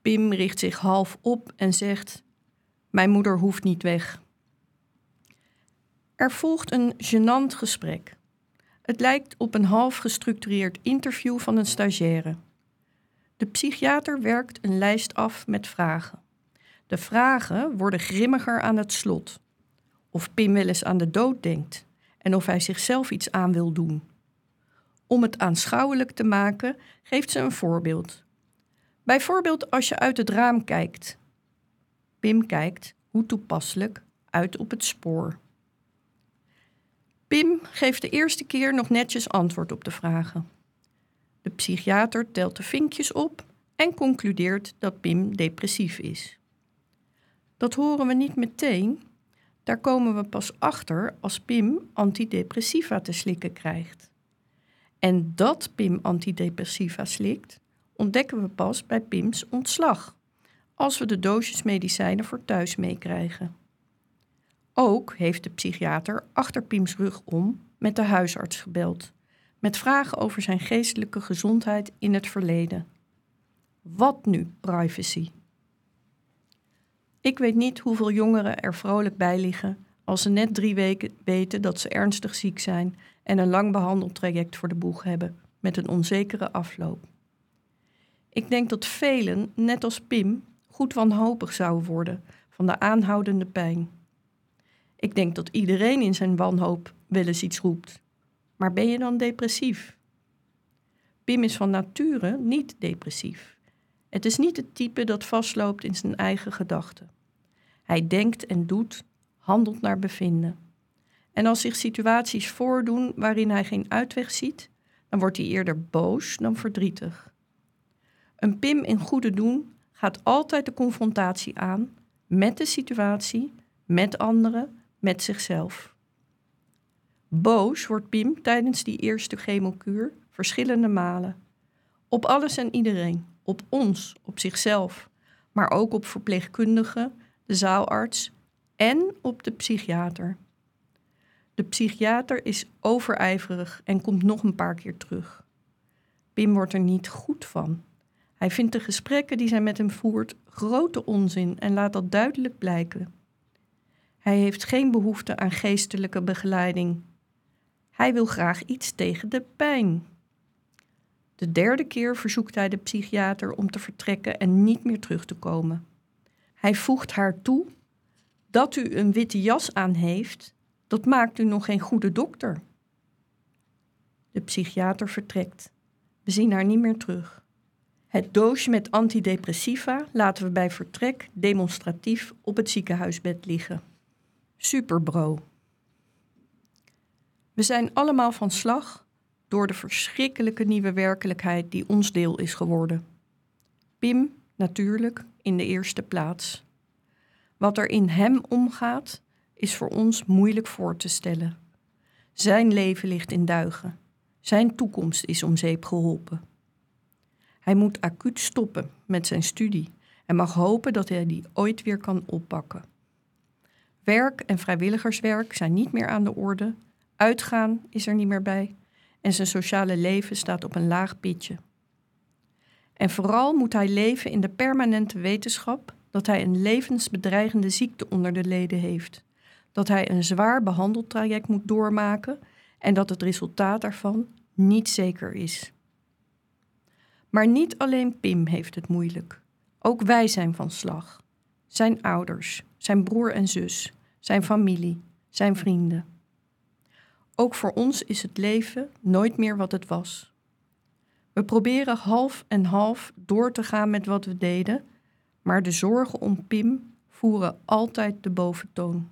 Pim richt zich half op en zegt: Mijn moeder hoeft niet weg. Er volgt een gênant gesprek. Het lijkt op een half gestructureerd interview van een stagiaire. De psychiater werkt een lijst af met vragen. De vragen worden grimmiger aan het slot. Of Pim wel eens aan de dood denkt en of hij zichzelf iets aan wil doen. Om het aanschouwelijk te maken, geeft ze een voorbeeld. Bijvoorbeeld als je uit het raam kijkt. Pim kijkt, hoe toepasselijk, uit op het spoor. Pim geeft de eerste keer nog netjes antwoord op de vragen. De psychiater telt de vinkjes op en concludeert dat Pim depressief is. Dat horen we niet meteen, daar komen we pas achter als Pim antidepressiva te slikken krijgt. En dat Pim antidepressiva slikt, ontdekken we pas bij Pims ontslag, als we de doosjes medicijnen voor thuis meekrijgen. Ook heeft de psychiater achter Pims rug om met de huisarts gebeld, met vragen over zijn geestelijke gezondheid in het verleden. Wat nu privacy? Ik weet niet hoeveel jongeren er vrolijk bij liggen als ze net drie weken weten dat ze ernstig ziek zijn en een lang behandeltraject voor de boeg hebben met een onzekere afloop. Ik denk dat velen, net als Pim, goed wanhopig zouden worden van de aanhoudende pijn. Ik denk dat iedereen in zijn wanhoop wel eens iets roept. Maar ben je dan depressief? Pim is van nature niet depressief. Het is niet het type dat vastloopt in zijn eigen gedachten. Hij denkt en doet, handelt naar bevinden. En als zich situaties voordoen waarin hij geen uitweg ziet, dan wordt hij eerder boos dan verdrietig. Een Pim in goede doen gaat altijd de confrontatie aan met de situatie, met anderen met zichzelf. Boos wordt Pim tijdens die eerste chemokuur verschillende malen. Op alles en iedereen. Op ons, op zichzelf. Maar ook op verpleegkundigen, de zaalarts en op de psychiater. De psychiater is overijverig en komt nog een paar keer terug. Pim wordt er niet goed van. Hij vindt de gesprekken die zij met hem voert grote onzin en laat dat duidelijk blijken. Hij heeft geen behoefte aan geestelijke begeleiding. Hij wil graag iets tegen de pijn. De derde keer verzoekt hij de psychiater om te vertrekken en niet meer terug te komen. Hij voegt haar toe: Dat u een witte jas aan heeft, dat maakt u nog geen goede dokter. De psychiater vertrekt. We zien haar niet meer terug. Het doosje met antidepressiva laten we bij vertrek demonstratief op het ziekenhuisbed liggen. Superbro. We zijn allemaal van slag door de verschrikkelijke nieuwe werkelijkheid die ons deel is geworden. Pim, natuurlijk, in de eerste plaats. Wat er in hem omgaat, is voor ons moeilijk voor te stellen. Zijn leven ligt in duigen. Zijn toekomst is om zeep geholpen. Hij moet acuut stoppen met zijn studie en mag hopen dat hij die ooit weer kan oppakken. Werk en vrijwilligerswerk zijn niet meer aan de orde, uitgaan is er niet meer bij en zijn sociale leven staat op een laag pitje. En vooral moet hij leven in de permanente wetenschap dat hij een levensbedreigende ziekte onder de leden heeft, dat hij een zwaar behandeltraject moet doormaken en dat het resultaat daarvan niet zeker is. Maar niet alleen Pim heeft het moeilijk. Ook wij zijn van slag. Zijn ouders, zijn broer en zus, zijn familie, zijn vrienden. Ook voor ons is het leven nooit meer wat het was. We proberen half en half door te gaan met wat we deden, maar de zorgen om Pim voeren altijd de boventoon.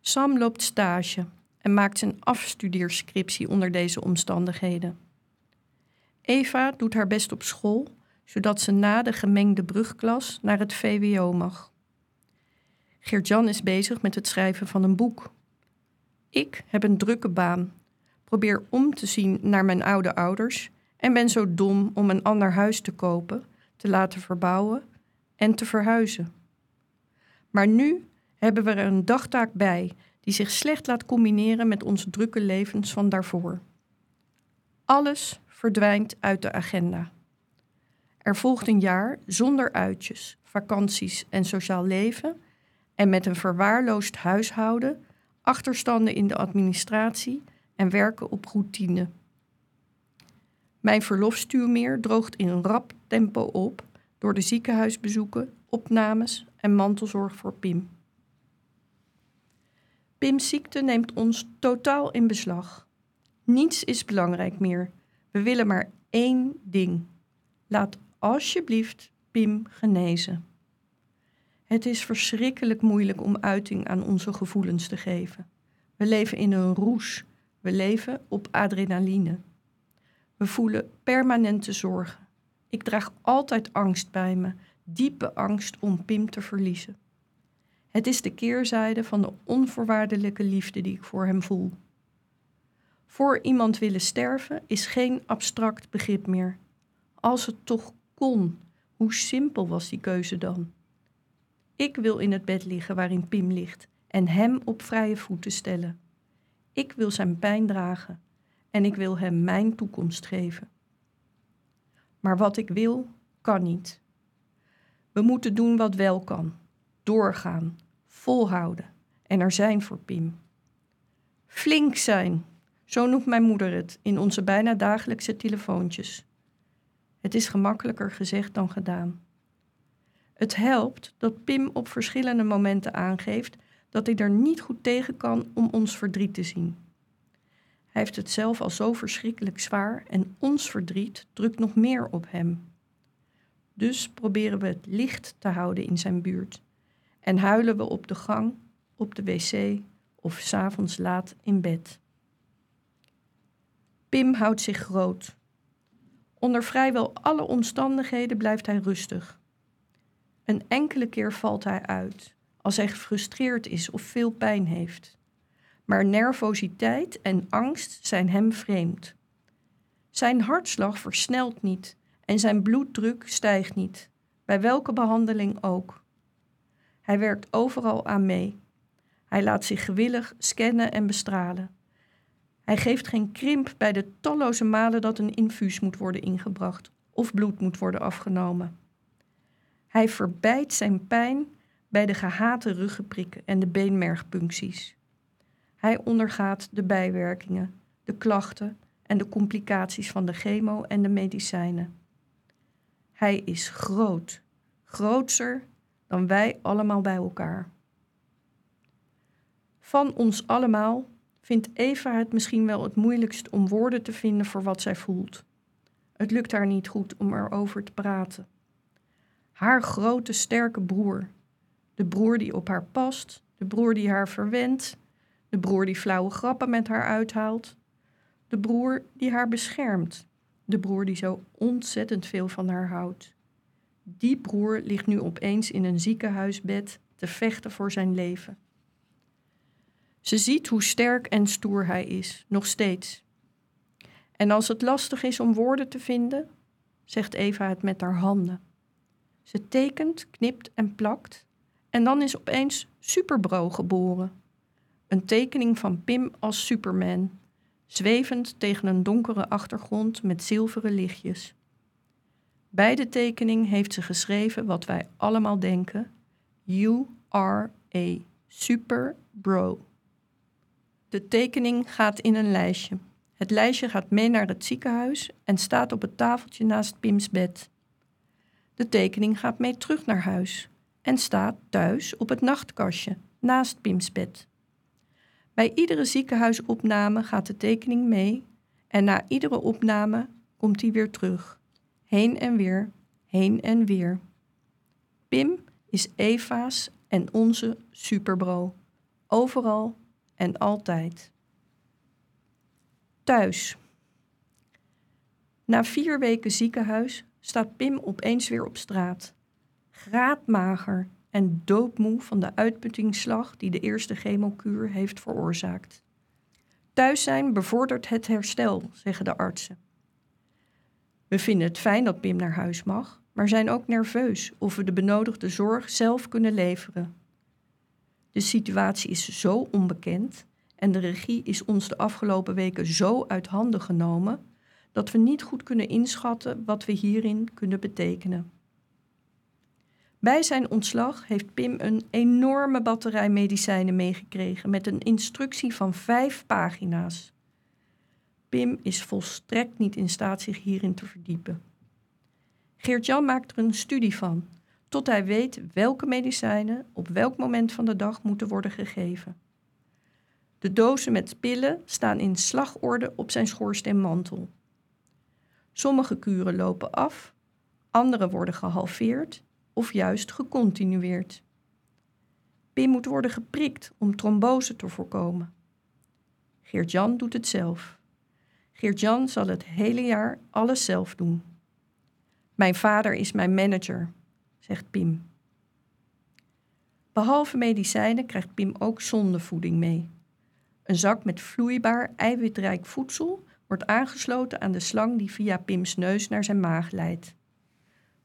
Sam loopt stage en maakt zijn afstudeerscriptie onder deze omstandigheden. Eva doet haar best op school, zodat ze na de gemengde brugklas naar het VWO mag. Geert-Jan is bezig met het schrijven van een boek. Ik heb een drukke baan, probeer om te zien naar mijn oude ouders en ben zo dom om een ander huis te kopen, te laten verbouwen en te verhuizen. Maar nu hebben we er een dagtaak bij die zich slecht laat combineren met onze drukke levens van daarvoor. Alles verdwijnt uit de agenda. Er volgt een jaar zonder uitjes, vakanties en sociaal leven en met een verwaarloosd huishouden, achterstanden in de administratie en werken op routine. Mijn verlofstuurmeer droogt in rap tempo op door de ziekenhuisbezoeken, opnames en mantelzorg voor Pim. Pim's ziekte neemt ons totaal in beslag. Niets is belangrijk meer. We willen maar één ding. Laat alsjeblieft Pim genezen. Het is verschrikkelijk moeilijk om uiting aan onze gevoelens te geven. We leven in een roes. We leven op adrenaline. We voelen permanente zorgen. Ik draag altijd angst bij me, diepe angst om Pim te verliezen. Het is de keerzijde van de onvoorwaardelijke liefde die ik voor hem voel. Voor iemand willen sterven is geen abstract begrip meer. Als het toch kon, hoe simpel was die keuze dan? Ik wil in het bed liggen waarin Pim ligt en hem op vrije voeten stellen. Ik wil zijn pijn dragen en ik wil hem mijn toekomst geven. Maar wat ik wil, kan niet. We moeten doen wat wel kan doorgaan, volhouden en er zijn voor Pim. Flink zijn, zo noemt mijn moeder het in onze bijna dagelijkse telefoontjes. Het is gemakkelijker gezegd dan gedaan. Het helpt dat Pim op verschillende momenten aangeeft dat hij er niet goed tegen kan om ons verdriet te zien. Hij heeft het zelf al zo verschrikkelijk zwaar en ons verdriet drukt nog meer op hem. Dus proberen we het licht te houden in zijn buurt en huilen we op de gang, op de wc of s'avonds laat in bed. Pim houdt zich groot. Onder vrijwel alle omstandigheden blijft hij rustig. Een enkele keer valt hij uit, als hij gefrustreerd is of veel pijn heeft. Maar nervositeit en angst zijn hem vreemd. Zijn hartslag versnelt niet en zijn bloeddruk stijgt niet, bij welke behandeling ook. Hij werkt overal aan mee. Hij laat zich gewillig scannen en bestralen. Hij geeft geen krimp bij de talloze malen dat een infuus moet worden ingebracht of bloed moet worden afgenomen. Hij verbijt zijn pijn bij de gehate ruggenprikken en de beenmergpuncties. Hij ondergaat de bijwerkingen, de klachten en de complicaties van de chemo en de medicijnen. Hij is groot, grootser dan wij allemaal bij elkaar. Van ons allemaal vindt Eva het misschien wel het moeilijkst om woorden te vinden voor wat zij voelt. Het lukt haar niet goed om erover te praten. Haar grote, sterke broer. De broer die op haar past, de broer die haar verwendt, de broer die flauwe grappen met haar uithaalt, de broer die haar beschermt, de broer die zo ontzettend veel van haar houdt. Die broer ligt nu opeens in een ziekenhuisbed te vechten voor zijn leven. Ze ziet hoe sterk en stoer hij is, nog steeds. En als het lastig is om woorden te vinden, zegt Eva het met haar handen. Ze tekent, knipt en plakt en dan is opeens Superbro geboren. Een tekening van Pim als Superman, zwevend tegen een donkere achtergrond met zilveren lichtjes. Bij de tekening heeft ze geschreven wat wij allemaal denken: You are a super bro. De tekening gaat in een lijstje. Het lijstje gaat mee naar het ziekenhuis en staat op het tafeltje naast Pims bed. De tekening gaat mee terug naar huis en staat thuis op het nachtkastje naast Pims bed. Bij iedere ziekenhuisopname gaat de tekening mee en na iedere opname komt hij weer terug. Heen en weer, heen en weer. Pim is Eva's en onze superbro. Overal en altijd. Thuis. Na vier weken ziekenhuis staat Pim opeens weer op straat. Graadmager en doodmoe van de uitputtingsslag die de eerste chemokuur heeft veroorzaakt. Thuis zijn bevordert het herstel, zeggen de artsen. We vinden het fijn dat Pim naar huis mag, maar zijn ook nerveus of we de benodigde zorg zelf kunnen leveren. De situatie is zo onbekend en de regie is ons de afgelopen weken zo uit handen genomen dat we niet goed kunnen inschatten wat we hierin kunnen betekenen. Bij zijn ontslag heeft Pim een enorme batterij medicijnen meegekregen met een instructie van vijf pagina's. Pim is volstrekt niet in staat zich hierin te verdiepen. Geert-Jan maakt er een studie van, tot hij weet welke medicijnen op welk moment van de dag moeten worden gegeven. De dozen met pillen staan in slagorde op zijn schoorsteenmantel. Sommige kuren lopen af, andere worden gehalveerd of juist gecontinueerd. Pim moet worden geprikt om trombose te voorkomen. Geert-Jan doet het zelf. Geert-Jan zal het hele jaar alles zelf doen. Mijn vader is mijn manager, zegt Pim. Behalve medicijnen krijgt Pim ook zondevoeding mee. Een zak met vloeibaar, eiwitrijk voedsel wordt aangesloten aan de slang die via Pims neus naar zijn maag leidt.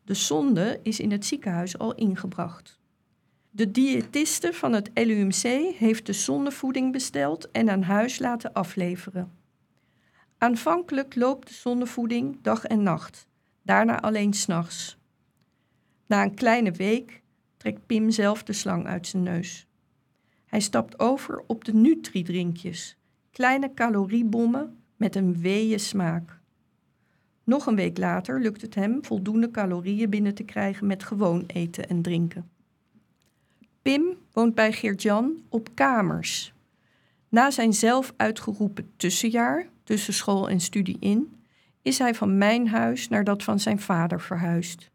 De zonde is in het ziekenhuis al ingebracht. De diëtiste van het LUMC heeft de zondevoeding besteld en aan huis laten afleveren. Aanvankelijk loopt de zondevoeding dag en nacht, daarna alleen s'nachts. Na een kleine week trekt Pim zelf de slang uit zijn neus. Hij stapt over op de Nutri-drinkjes, kleine caloriebommen met een weeën smaak. Nog een week later lukt het hem voldoende calorieën binnen te krijgen met gewoon eten en drinken. Pim woont bij Geert-Jan op kamers. Na zijn zelf uitgeroepen tussenjaar, tussen school en studie in, is hij van mijn huis naar dat van zijn vader verhuisd.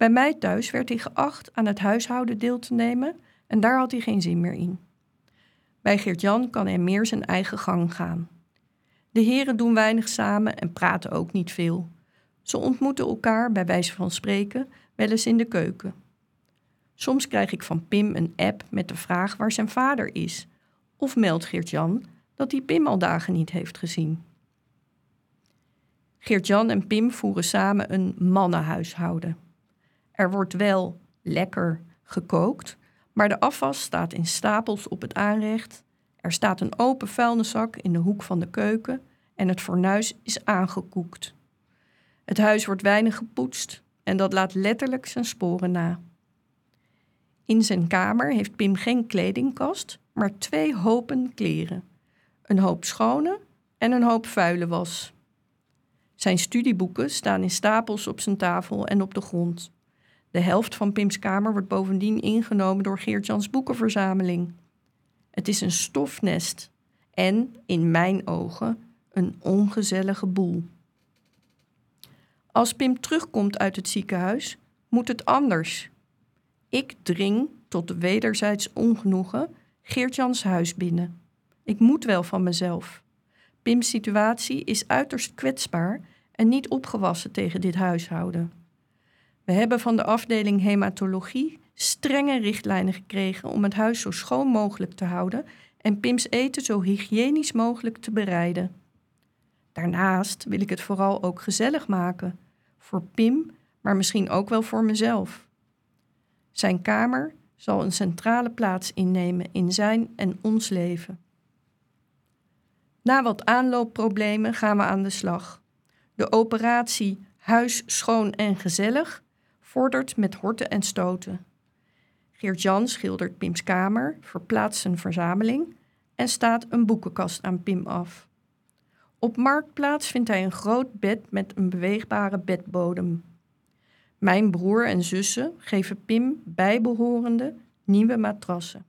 Bij mij thuis werd hij geacht aan het huishouden deel te nemen en daar had hij geen zin meer in. Bij Geert-Jan kan hij meer zijn eigen gang gaan. De heren doen weinig samen en praten ook niet veel. Ze ontmoeten elkaar, bij wijze van spreken, wel eens in de keuken. Soms krijg ik van Pim een app met de vraag waar zijn vader is. Of meldt Geert-Jan dat hij Pim al dagen niet heeft gezien. Geert-Jan en Pim voeren samen een mannenhuishouden. Er wordt wel lekker gekookt, maar de afwas staat in stapels op het aanrecht er staat een open vuilniszak in de hoek van de keuken en het fornuis is aangekoekt. Het huis wordt weinig gepoetst en dat laat letterlijk zijn sporen na. In zijn kamer heeft Pim geen kledingkast, maar twee hopen kleren. Een hoop schone en een hoop vuile was. Zijn studieboeken staan in stapels op zijn tafel en op de grond. De helft van Pim's kamer wordt bovendien ingenomen door Geert-Jans boekenverzameling. Het is een stofnest en, in mijn ogen, een ongezellige boel. Als Pim terugkomt uit het ziekenhuis, moet het anders. Ik dring, tot wederzijds ongenoegen, Geert-Jans huis binnen. Ik moet wel van mezelf. Pim's situatie is uiterst kwetsbaar en niet opgewassen tegen dit huishouden. We hebben van de afdeling hematologie strenge richtlijnen gekregen om het huis zo schoon mogelijk te houden en Pims eten zo hygiënisch mogelijk te bereiden. Daarnaast wil ik het vooral ook gezellig maken. Voor Pim, maar misschien ook wel voor mezelf. Zijn kamer zal een centrale plaats innemen in zijn en ons leven. Na wat aanloopproblemen gaan we aan de slag. De operatie Huis schoon en gezellig vordert met horten en stoten. Geert-Jan schildert Pims kamer, verplaatst zijn verzameling en staat een boekenkast aan Pim af. Op Marktplaats vindt hij een groot bed met een beweegbare bedbodem. Mijn broer en zussen geven Pim bijbehorende nieuwe matrassen.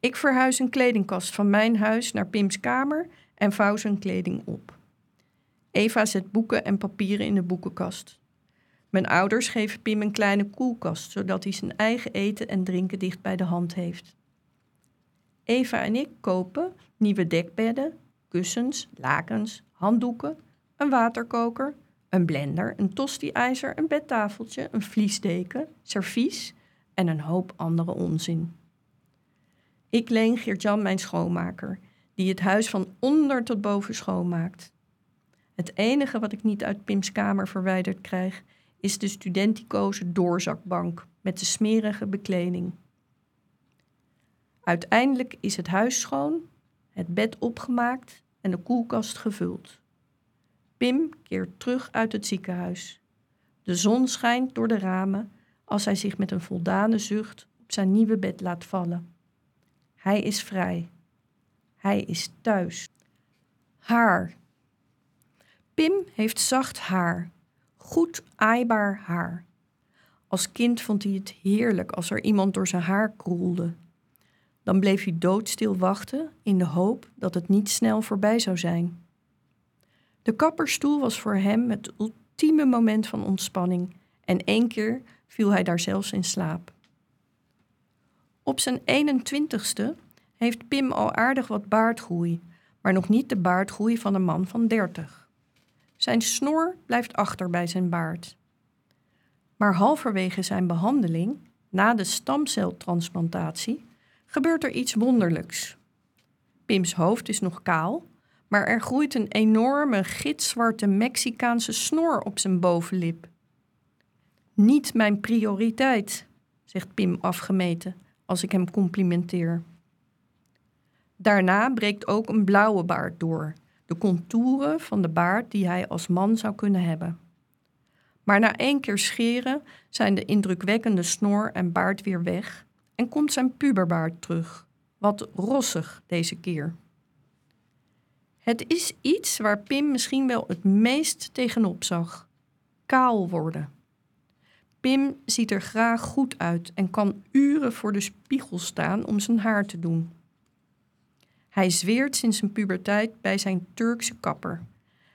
Ik verhuis een kledingkast van mijn huis naar Pims kamer en vouw zijn kleding op. Eva zet boeken en papieren in de boekenkast. Mijn ouders geven Pim een kleine koelkast, zodat hij zijn eigen eten en drinken dicht bij de hand heeft. Eva en ik kopen nieuwe dekbedden, kussens, lakens, handdoeken, een waterkoker, een blender, een tosti-ijzer, een bedtafeltje, een vliesdeken, servies en een hoop andere onzin. Ik leen Geert-Jan mijn schoonmaker, die het huis van onder tot boven schoonmaakt. Het enige wat ik niet uit Pim's kamer verwijderd krijg, is de studenticoze doorzakbank met de smerige bekleding. Uiteindelijk is het huis schoon, het bed opgemaakt en de koelkast gevuld. Pim keert terug uit het ziekenhuis. De zon schijnt door de ramen als hij zich met een voldane zucht op zijn nieuwe bed laat vallen. Hij is vrij. Hij is thuis. Haar. Pim heeft zacht haar, goed aaibaar haar. Als kind vond hij het heerlijk als er iemand door zijn haar kroelde. Dan bleef hij doodstil wachten in de hoop dat het niet snel voorbij zou zijn. De kapperstoel was voor hem het ultieme moment van ontspanning en één keer viel hij daar zelfs in slaap. Op zijn 21ste heeft Pim al aardig wat baardgroei, maar nog niet de baardgroei van een man van 30. Zijn snor blijft achter bij zijn baard. Maar halverwege zijn behandeling, na de stamceltransplantatie, gebeurt er iets wonderlijks. Pims hoofd is nog kaal, maar er groeit een enorme gitzwarte Mexicaanse snor op zijn bovenlip. Niet mijn prioriteit, zegt Pim afgemeten als ik hem complimenteer. Daarna breekt ook een blauwe baard door, de contouren van de baard die hij als man zou kunnen hebben. Maar na één keer scheren zijn de indrukwekkende snor en baard weer weg en komt zijn puberbaard terug, wat rossig deze keer. Het is iets waar Pim misschien wel het meest tegenop zag: kaal worden. Pim ziet er graag goed uit en kan uren voor de spiegel staan om zijn haar te doen. Hij zweert sinds zijn puberteit bij zijn Turkse kapper.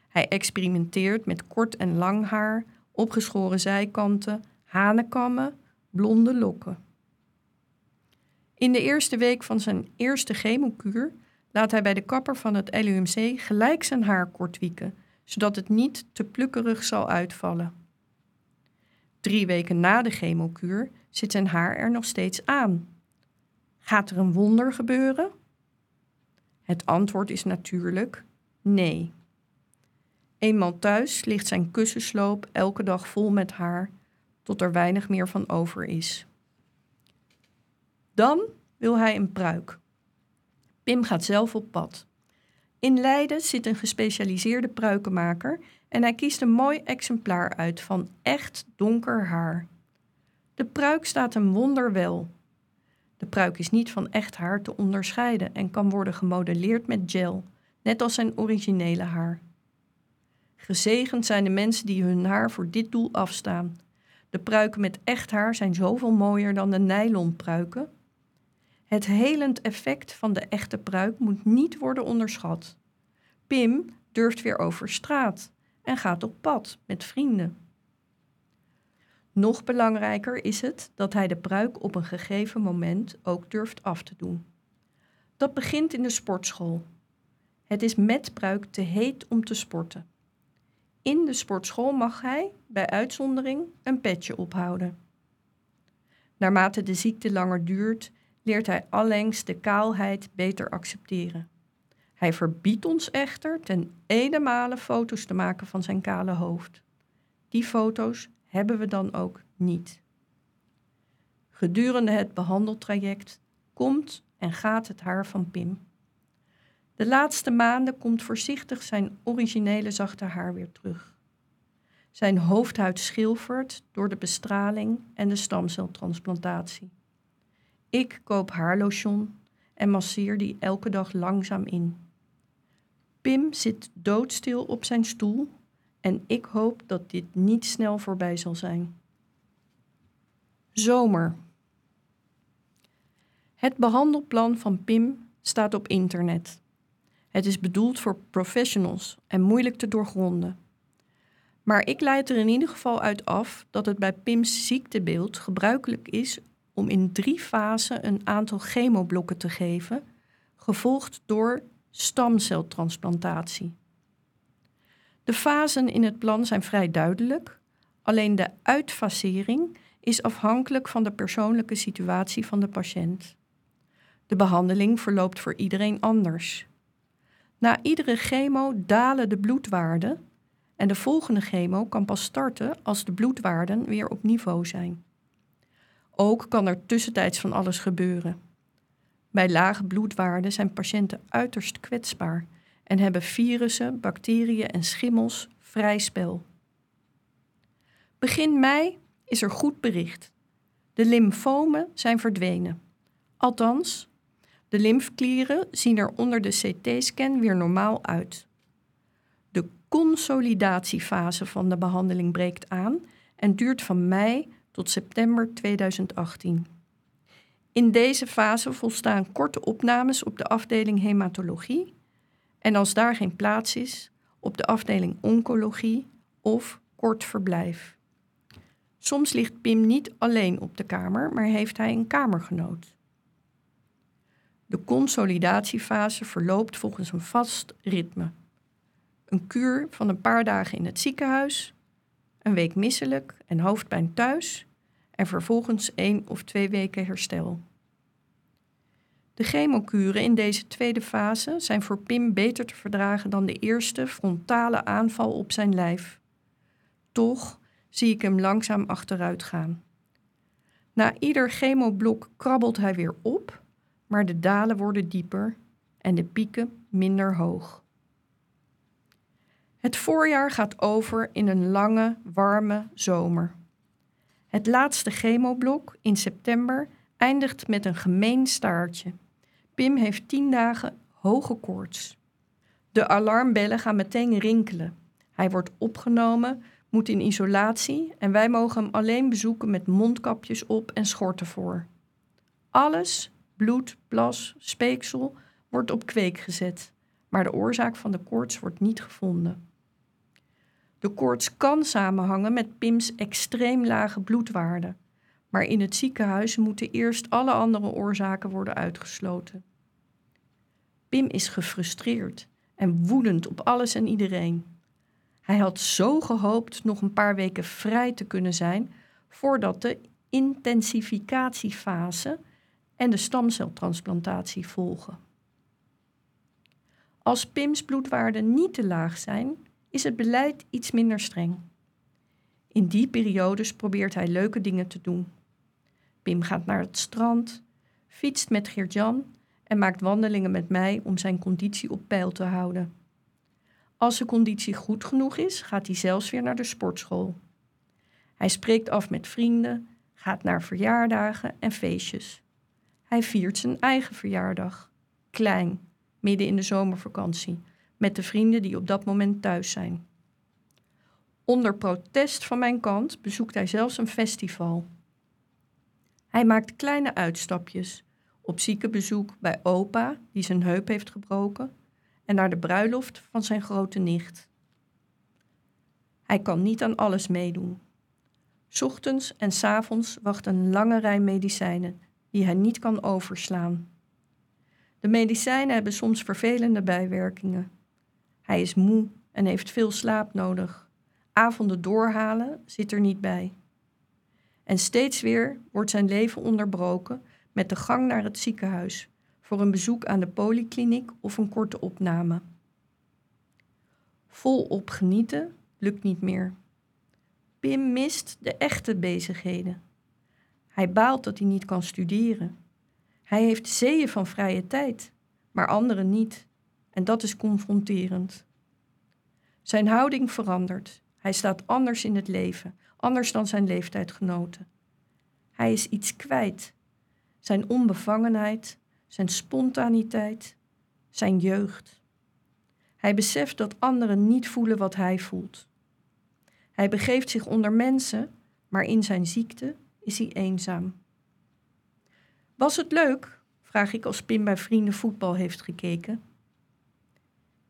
Hij experimenteert met kort en lang haar, opgeschoren zijkanten, hanenkammen, blonde lokken. In de eerste week van zijn eerste chemokuur laat hij bij de kapper van het LUMC gelijk zijn haar kort wieken, zodat het niet te plukkerig zal uitvallen. Drie weken na de chemokuur zit zijn haar er nog steeds aan. Gaat er een wonder gebeuren? Het antwoord is natuurlijk nee. Eenmaal thuis ligt zijn kussensloop elke dag vol met haar, tot er weinig meer van over is. Dan wil hij een pruik. Pim gaat zelf op pad. In Leiden zit een gespecialiseerde pruikenmaker en hij kiest een mooi exemplaar uit van echt donker haar. De pruik staat hem wonderwel. De pruik is niet van echt haar te onderscheiden en kan worden gemodelleerd met gel, net als zijn originele haar. Gezegend zijn de mensen die hun haar voor dit doel afstaan. De pruiken met echt haar zijn zoveel mooier dan de nylonpruiken. Het helend effect van de echte pruik moet niet worden onderschat. Pim durft weer over straat en gaat op pad met vrienden. Nog belangrijker is het dat hij de pruik op een gegeven moment ook durft af te doen. Dat begint in de sportschool. Het is met pruik te heet om te sporten. In de sportschool mag hij, bij uitzondering, een petje ophouden. Naarmate de ziekte langer duurt, leert hij allengs de kaalheid beter accepteren. Hij verbiedt ons echter ten ene foto's te maken van zijn kale hoofd. Die foto's hebben we dan ook niet. Gedurende het behandeltraject komt en gaat het haar van Pim. De laatste maanden komt voorzichtig zijn originele zachte haar weer terug. Zijn hoofdhuid schilfert door de bestraling en de stamceltransplantatie. Ik koop haarlotion en masseer die elke dag langzaam in. Pim zit doodstil op zijn stoel en ik hoop dat dit niet snel voorbij zal zijn. Zomer. Het behandelplan van Pim staat op internet. Het is bedoeld voor professionals en moeilijk te doorgronden. Maar ik leid er in ieder geval uit af dat het bij Pim's ziektebeeld gebruikelijk is om in drie fasen een aantal chemoblokken te geven, gevolgd door stamceltransplantatie. De fasen in het plan zijn vrij duidelijk, alleen de uitfasering is afhankelijk van de persoonlijke situatie van de patiënt. De behandeling verloopt voor iedereen anders. Na iedere chemo dalen de bloedwaarden en de volgende chemo kan pas starten als de bloedwaarden weer op niveau zijn. Ook kan er tussentijds van alles gebeuren. Bij lage bloedwaarden zijn patiënten uiterst kwetsbaar en hebben virussen, bacteriën en schimmels vrij spel. Begin mei is er goed bericht. De lymfomen zijn verdwenen. Althans, de lymfklieren zien er onder de CT-scan weer normaal uit. De consolidatiefase van de behandeling breekt aan en duurt van mei tot september 2018. In deze fase volstaan korte opnames op de afdeling hematologie en als daar geen plaats is, op de afdeling oncologie of kort verblijf. Soms ligt Pim niet alleen op de kamer, maar heeft hij een kamergenoot. De consolidatiefase verloopt volgens een vast ritme. Een kuur van een paar dagen in het ziekenhuis, een week misselijk en hoofdpijn thuis en vervolgens één of twee weken herstel. De chemokuren in deze tweede fase zijn voor Pim beter te verdragen dan de eerste frontale aanval op zijn lijf. Toch zie ik hem langzaam achteruit gaan. Na ieder chemoblok krabbelt hij weer op, maar de dalen worden dieper en de pieken minder hoog. Het voorjaar gaat over in een lange, warme zomer. Het laatste chemoblok in september eindigt met een gemeen staartje. Pim heeft tien dagen hoge koorts. De alarmbellen gaan meteen rinkelen. Hij wordt opgenomen, moet in isolatie en wij mogen hem alleen bezoeken met mondkapjes op en schorten voor. Alles, bloed, plas, speeksel, wordt op kweek gezet, maar de oorzaak van de koorts wordt niet gevonden. De koorts kan samenhangen met Pims extreem lage bloedwaarden, maar in het ziekenhuis moeten eerst alle andere oorzaken worden uitgesloten. Pim is gefrustreerd en woedend op alles en iedereen. Hij had zo gehoopt nog een paar weken vrij te kunnen zijn voordat de intensificatiefase en de stamceltransplantatie volgen. Als Pims bloedwaarden niet te laag zijn, is het beleid iets minder streng. In die periodes probeert hij leuke dingen te doen. Pim gaat naar het strand, fietst met Geert-Jan en maakt wandelingen met mij om zijn conditie op peil te houden. Als zijn conditie goed genoeg is, gaat hij zelfs weer naar de sportschool. Hij spreekt af met vrienden, gaat naar verjaardagen en feestjes. Hij viert zijn eigen verjaardag, klein, midden in de zomervakantie, met de vrienden die op dat moment thuis zijn. Onder protest van mijn kant bezoekt hij zelfs een festival. Hij maakt kleine uitstapjes, op ziekenbezoek bij opa, die zijn heup heeft gebroken, en naar de bruiloft van zijn grote nicht. Hij kan niet aan alles meedoen. Ochtends en s avonds wacht een lange rij medicijnen die hij niet kan overslaan. De medicijnen hebben soms vervelende bijwerkingen. Hij is moe en heeft veel slaap nodig. Avonden doorhalen zit er niet bij. En steeds weer wordt zijn leven onderbroken met de gang naar het ziekenhuis voor een bezoek aan de polykliniek of een korte opname. Volop genieten lukt niet meer. Pim mist de echte bezigheden. Hij baalt dat hij niet kan studeren. Hij heeft zeeën van vrije tijd, maar anderen niet. En dat is confronterend. Zijn houding verandert. Hij staat anders in het leven, anders dan zijn leeftijdgenoten. Hij is iets kwijt. Zijn onbevangenheid, zijn spontaniteit, zijn jeugd. Hij beseft dat anderen niet voelen wat hij voelt. Hij begeeft zich onder mensen, maar in zijn ziekte is hij eenzaam. Was het leuk? vraag ik als Pim bij vrienden voetbal heeft gekeken.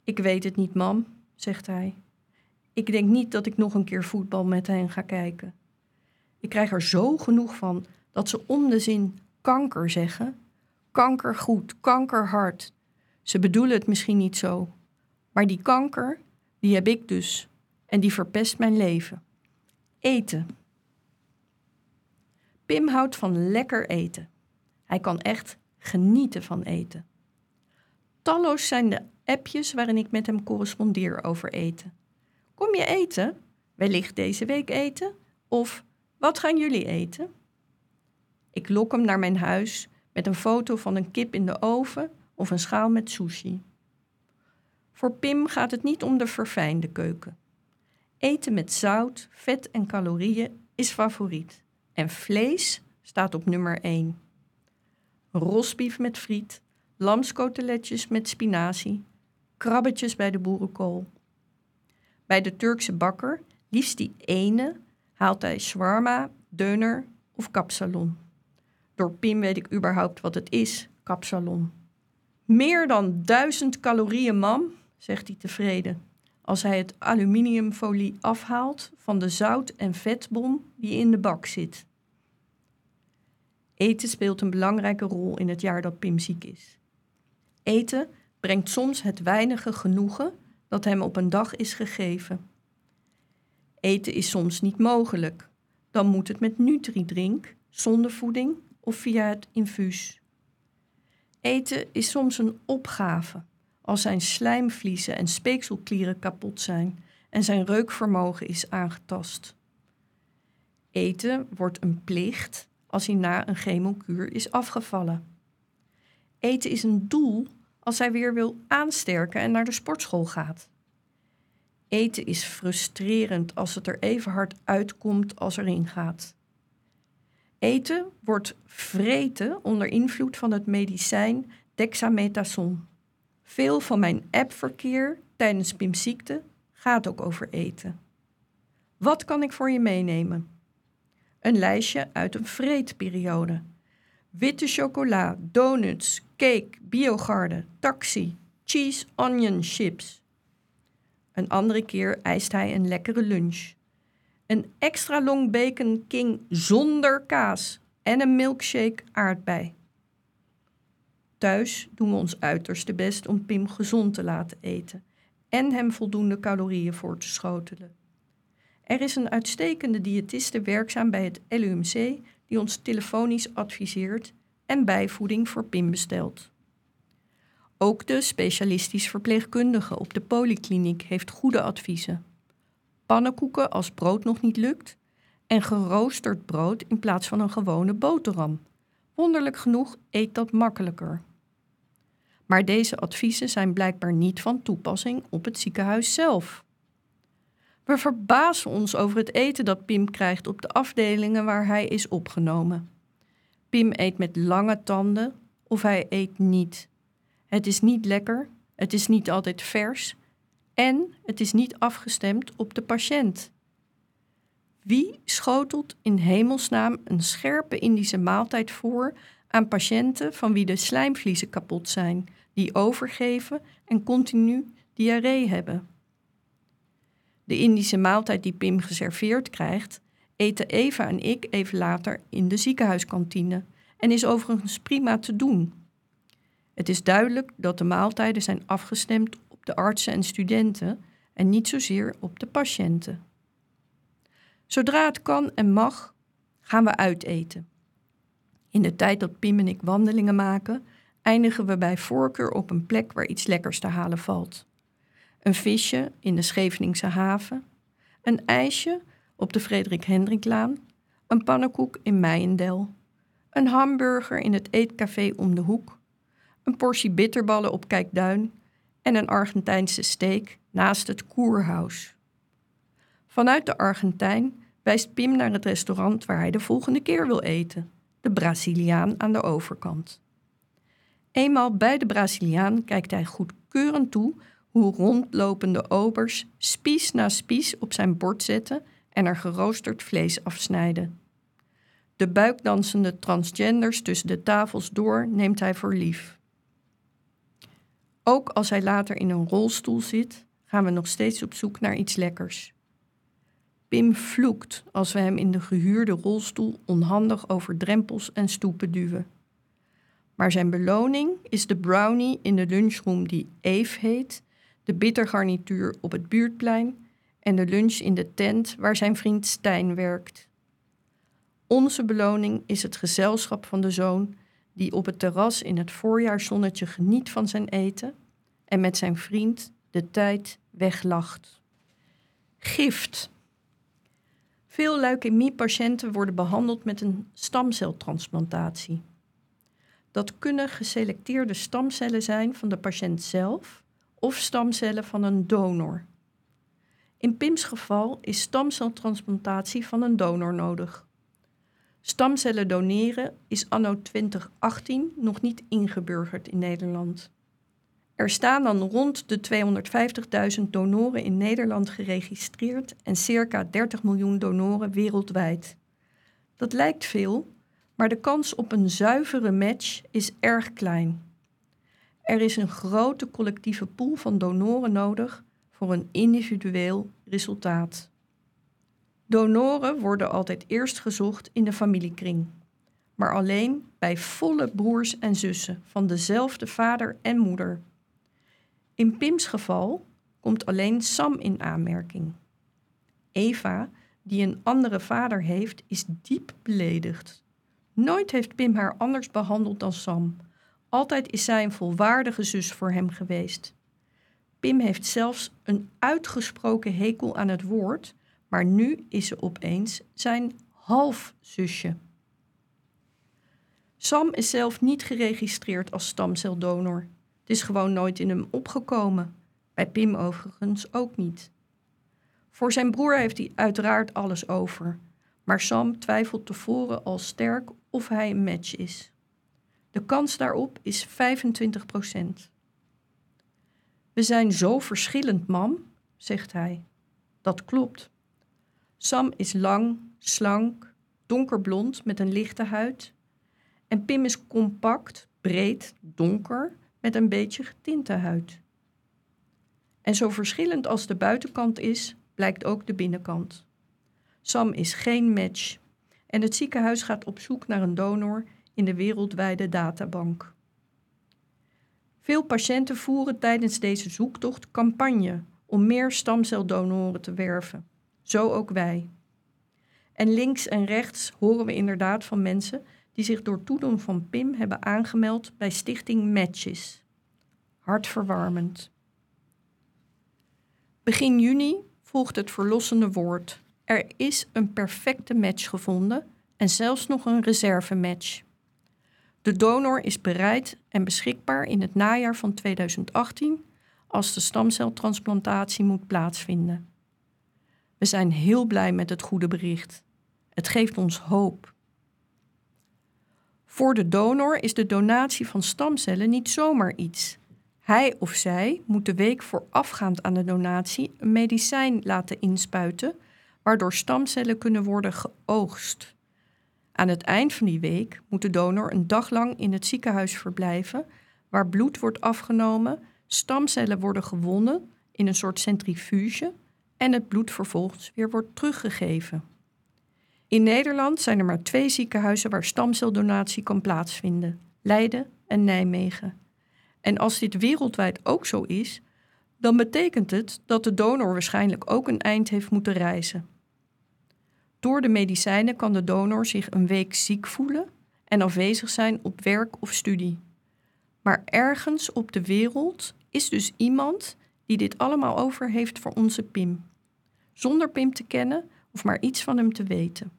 Ik weet het niet, mam, zegt hij. Ik denk niet dat ik nog een keer voetbal met hen ga kijken. Ik krijg er zo genoeg van dat ze om de zin kanker zeggen. Kanker goed, kanker hard. Ze bedoelen het misschien niet zo. Maar die kanker, die heb ik dus. En die verpest mijn leven. Eten. Pim houdt van lekker eten. Hij kan echt genieten van eten. Talloos zijn de appjes waarin ik met hem correspondeer over eten. Kom je eten? Wellicht deze week eten? Of wat gaan jullie eten? Ik lok hem naar mijn huis met een foto van een kip in de oven of een schaal met sushi. Voor Pim gaat het niet om de verfijnde keuken. Eten met zout, vet en calorieën is favoriet. En vlees staat op nummer 1. Rosbief met friet, lamskoteletjes met spinazie, krabbetjes bij de boerenkool. Bij de Turkse bakker, liefst die ene, haalt hij shawarma, deuner of kapsalon. Door Pim weet ik überhaupt wat het is, kapsalon. Meer dan duizend calorieën, mam, zegt hij tevreden, als hij het aluminiumfolie afhaalt van de zout- en vetbom die in de bak zit. Eten speelt een belangrijke rol in het jaar dat Pim ziek is. Eten brengt soms het weinige genoegen dat hem op een dag is gegeven. Eten is soms niet mogelijk. Dan moet het met Nutri-drink, zonder voeding of via het infuus. Eten is soms een opgave als zijn slijmvliezen en speekselklieren kapot zijn en zijn reukvermogen is aangetast. Eten wordt een plicht als hij na een chemokuur is afgevallen. Eten is een doel als hij weer wil aansterken en naar de sportschool gaat. Eten is frustrerend als het er even hard uitkomt als erin gaat. Eten wordt vreten onder invloed van het medicijn dexamethason. Veel van mijn appverkeer tijdens Pim's ziekte gaat ook over eten. Wat kan ik voor je meenemen? Een lijstje uit een vreedperiode. Witte chocola, donuts, cake, biogarde, taxi, cheese onion chips. Een andere keer eist hij een lekkere lunch. Een extra long bacon king zonder kaas en een milkshake aardbei. Thuis doen we ons uiterste best om Pim gezond te laten eten en hem voldoende calorieën voor te schotelen. Er is een uitstekende diëtiste werkzaam bij het LUMC die ons telefonisch adviseert en bijvoeding voor Pim bestelt. Ook de specialistisch verpleegkundige op de polykliniek heeft goede adviezen. Pannenkoeken als brood nog niet lukt en geroosterd brood in plaats van een gewone boterham. Wonderlijk genoeg eet dat makkelijker. Maar deze adviezen zijn blijkbaar niet van toepassing op het ziekenhuis zelf. We verbazen ons over het eten dat Pim krijgt op de afdelingen waar hij is opgenomen. Pim eet met lange tanden of hij eet niet. Het is niet lekker het is niet altijd vers en het is niet afgestemd op de patiënt. Wie schotelt in hemelsnaam een scherpe Indische maaltijd voor aan patiënten van wie de slijmvliezen kapot zijn, die overgeven en continu diarree hebben? De Indische maaltijd die Pim geserveerd krijgt, eten Eva en ik even later in de ziekenhuiskantine en is overigens prima te doen. Het is duidelijk dat de maaltijden zijn afgestemd op de artsen en studenten en niet zozeer op de patiënten. Zodra het kan en mag, gaan we uiteten. In de tijd dat Pim en ik wandelingen maken, eindigen we bij voorkeur op een plek waar iets lekkers te halen valt. Een visje in de Scheveningse haven, een ijsje op de Frederik Hendriklaan, een pannenkoek in Meijendel, een hamburger in het eetcafé om de hoek, een portie bitterballen op Kijkduin. En een Argentijnse steak naast het Koerhuis. Vanuit de Argentijn wijst Pim naar het restaurant waar hij de volgende keer wil eten, de Braziliaan aan de overkant. Eenmaal bij de Braziliaan kijkt hij goedkeurend toe hoe rondlopende obers spies na spies op zijn bord zetten en er geroosterd vlees afsnijden. De buikdansende transgenders tussen de tafels door neemt hij voor lief. Ook als hij later in een rolstoel zit, gaan we nog steeds op zoek naar iets lekkers. Pim vloekt als we hem in de gehuurde rolstoel onhandig over drempels en stoepen duwen. Maar zijn beloning is de brownie in de lunchroom die Eve heet, de bittergarnituur op het buurtplein en de lunch in de tent waar zijn vriend Stijn werkt. Onze beloning is het gezelschap van de zoon die op het terras in het voorjaarszonnetje geniet van zijn eten en met zijn vriend de tijd weglacht. Gift. Veel leukemiepatiënten worden behandeld met een stamceltransplantatie. Dat kunnen geselecteerde stamcellen zijn van de patiënt zelf of stamcellen van een donor. In Pim's geval is stamceltransplantatie van een donor nodig. Stamcellen doneren is anno 2018 nog niet ingeburgerd in Nederland. Er staan dan rond de 250.000 donoren in Nederland geregistreerd en circa 30 miljoen donoren wereldwijd. Dat lijkt veel, maar de kans op een zuivere match is erg klein. Er is een grote collectieve pool van donoren nodig voor een individueel resultaat. Donoren worden altijd eerst gezocht in de familiekring, maar alleen bij volle broers en zussen van dezelfde vader en moeder. In Pim's geval komt alleen Sam in aanmerking. Eva, die een andere vader heeft, is diep beledigd. Nooit heeft Pim haar anders behandeld dan Sam. Altijd is zij een volwaardige zus voor hem geweest. Pim heeft zelfs een uitgesproken hekel aan het woord, maar nu is ze opeens zijn halfzusje. Sam is zelf niet geregistreerd als stamceldonor. Het is gewoon nooit in hem opgekomen. Bij Pim overigens ook niet. Voor zijn broer heeft hij uiteraard alles over, maar Sam twijfelt tevoren al sterk of hij een match is. De kans daarop is 25 procent. We zijn zo verschillend, mam, zegt hij. Dat klopt. Sam is lang, slank, donkerblond met een lichte huid. En Pim is compact, breed, donker met een beetje getinte huid. En zo verschillend als de buitenkant is, blijkt ook de binnenkant. Sam is geen match en het ziekenhuis gaat op zoek naar een donor in de wereldwijde databank. Veel patiënten voeren tijdens deze zoektocht campagne om meer stamceldonoren te werven. Zo ook wij. En links en rechts horen we inderdaad van mensen die zich door toedoen van PIM hebben aangemeld bij Stichting Matches. Hartverwarmend. Begin juni volgt het verlossende woord. Er is een perfecte match gevonden en zelfs nog een reservematch. De donor is bereid en beschikbaar in het najaar van 2018 als de stamceltransplantatie moet plaatsvinden. We zijn heel blij met het goede bericht. Het geeft ons hoop. Voor de donor is de donatie van stamcellen niet zomaar iets. Hij of zij moet de week voorafgaand aan de donatie een medicijn laten inspuiten, waardoor stamcellen kunnen worden geoogst. Aan het eind van die week moet de donor een dag lang in het ziekenhuis verblijven, waar bloed wordt afgenomen, stamcellen worden gewonnen in een soort centrifuge en het bloed vervolgens weer wordt teruggegeven. In Nederland zijn er maar twee ziekenhuizen waar stamceldonatie kan plaatsvinden: Leiden en Nijmegen. En als dit wereldwijd ook zo is, dan betekent het dat de donor waarschijnlijk ook een eind heeft moeten reizen. Door de medicijnen kan de donor zich een week ziek voelen en afwezig zijn op werk of studie. Maar ergens op de wereld is dus iemand die dit allemaal over heeft voor onze Pim, zonder Pim te kennen of maar iets van hem te weten.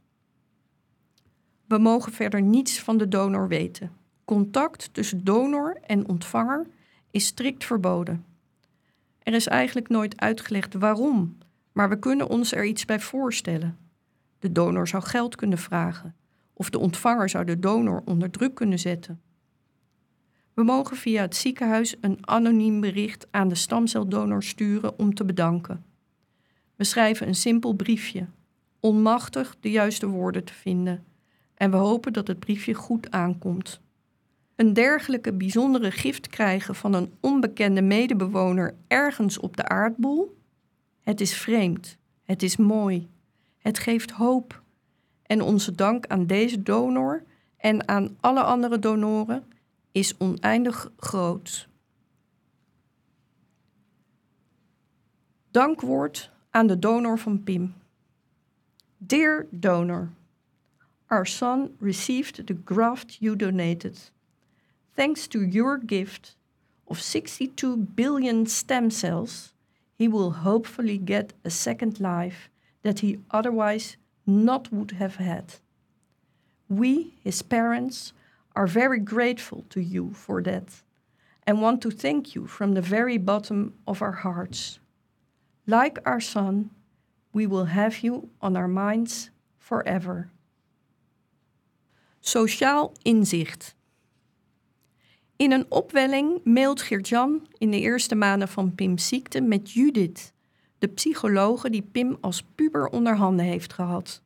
We mogen verder niets van de donor weten. Contact tussen donor en ontvanger is strikt verboden. Er is eigenlijk nooit uitgelegd waarom, maar we kunnen ons er iets bij voorstellen. De donor zou geld kunnen vragen, of de ontvanger zou de donor onder druk kunnen zetten. We mogen via het ziekenhuis een anoniem bericht aan de stamceldonor sturen om te bedanken. We schrijven een simpel briefje, onmachtig de juiste woorden te vinden, en we hopen dat het briefje goed aankomt. Een dergelijke bijzondere gift krijgen van een onbekende medebewoner ergens op de aardbol? Het is vreemd, het is mooi, het geeft hoop. En onze dank aan deze donor en aan alle andere donoren is oneindig groot. Dankwoord aan de donor van Pim. Dear donor, our son received the graft you donated. Thanks to your gift of 62 billion stem cells, he will hopefully get a second life that he otherwise not would have had. We, his parents, are very grateful to you for that and want to thank you from the very bottom of our hearts. Like our son, we will have you on our minds forever. Sociaal inzicht. In een opwelling mailt Geert-Jan in de eerste maanden van Pim's ziekte met Judith, de psychologe die Pim als puber onder handen heeft gehad.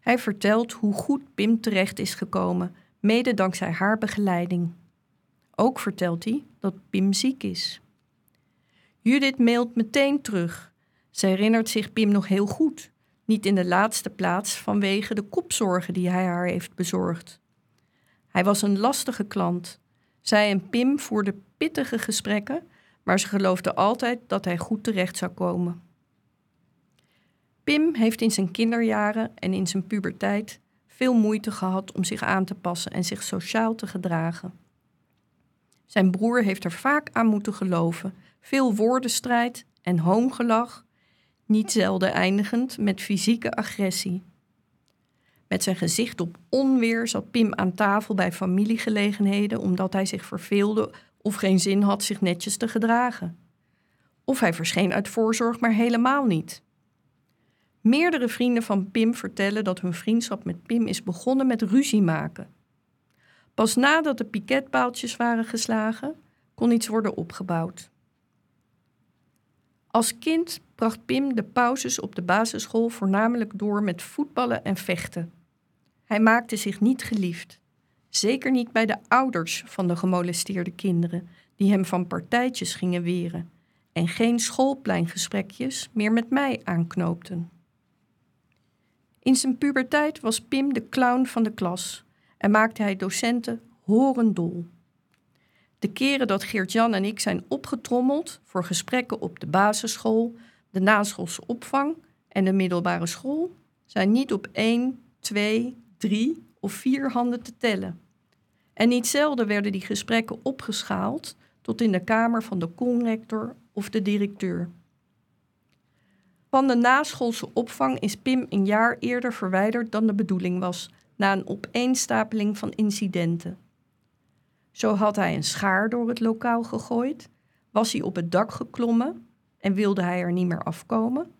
Hij vertelt hoe goed Pim terecht is gekomen mede dankzij haar begeleiding. Ook vertelt hij dat Pim ziek is. Judith mailt meteen terug. Ze herinnert zich Pim nog heel goed, niet in de laatste plaats vanwege de kopzorgen die hij haar heeft bezorgd. Hij was een lastige klant. Zij en Pim voerden pittige gesprekken, maar ze geloofde altijd dat hij goed terecht zou komen. Pim heeft in zijn kinderjaren en in zijn puberteit veel moeite gehad om zich aan te passen en zich sociaal te gedragen. Zijn broer heeft er vaak aan moeten geloven, veel woordenstrijd en hoongelach, niet zelden eindigend met fysieke agressie. Met zijn gezicht op onweer zat Pim aan tafel bij familiegelegenheden omdat hij zich verveelde of geen zin had zich netjes te gedragen. Of hij verscheen uit voorzorg maar helemaal niet. Meerdere vrienden van Pim vertellen dat hun vriendschap met Pim is begonnen met ruzie maken. Pas nadat de piketpaaltjes waren geslagen, kon iets worden opgebouwd. Als kind bracht Pim de pauzes op de basisschool voornamelijk door met voetballen en vechten. Hij maakte zich niet geliefd, zeker niet bij de ouders van de gemolesteerde kinderen, die hem van partijtjes gingen weren en geen schoolpleingesprekjes meer met mij aanknoopten. In zijn puberteit was Pim de clown van de klas en maakte hij docenten horendol. De keren dat Geert-Jan en ik zijn opgetrommeld voor gesprekken op de basisschool, de naschoolse opvang en de middelbare school zijn niet op één, twee, drie of vier handen te tellen. En niet zelden werden die gesprekken opgeschaald tot in de kamer van de conrector of de directeur. Van de naschoolse opvang is Pim een jaar eerder verwijderd dan de bedoeling was, na een opeenstapeling van incidenten. Zo had hij een schaar door het lokaal gegooid, was hij op het dak geklommen en wilde hij er niet meer afkomen.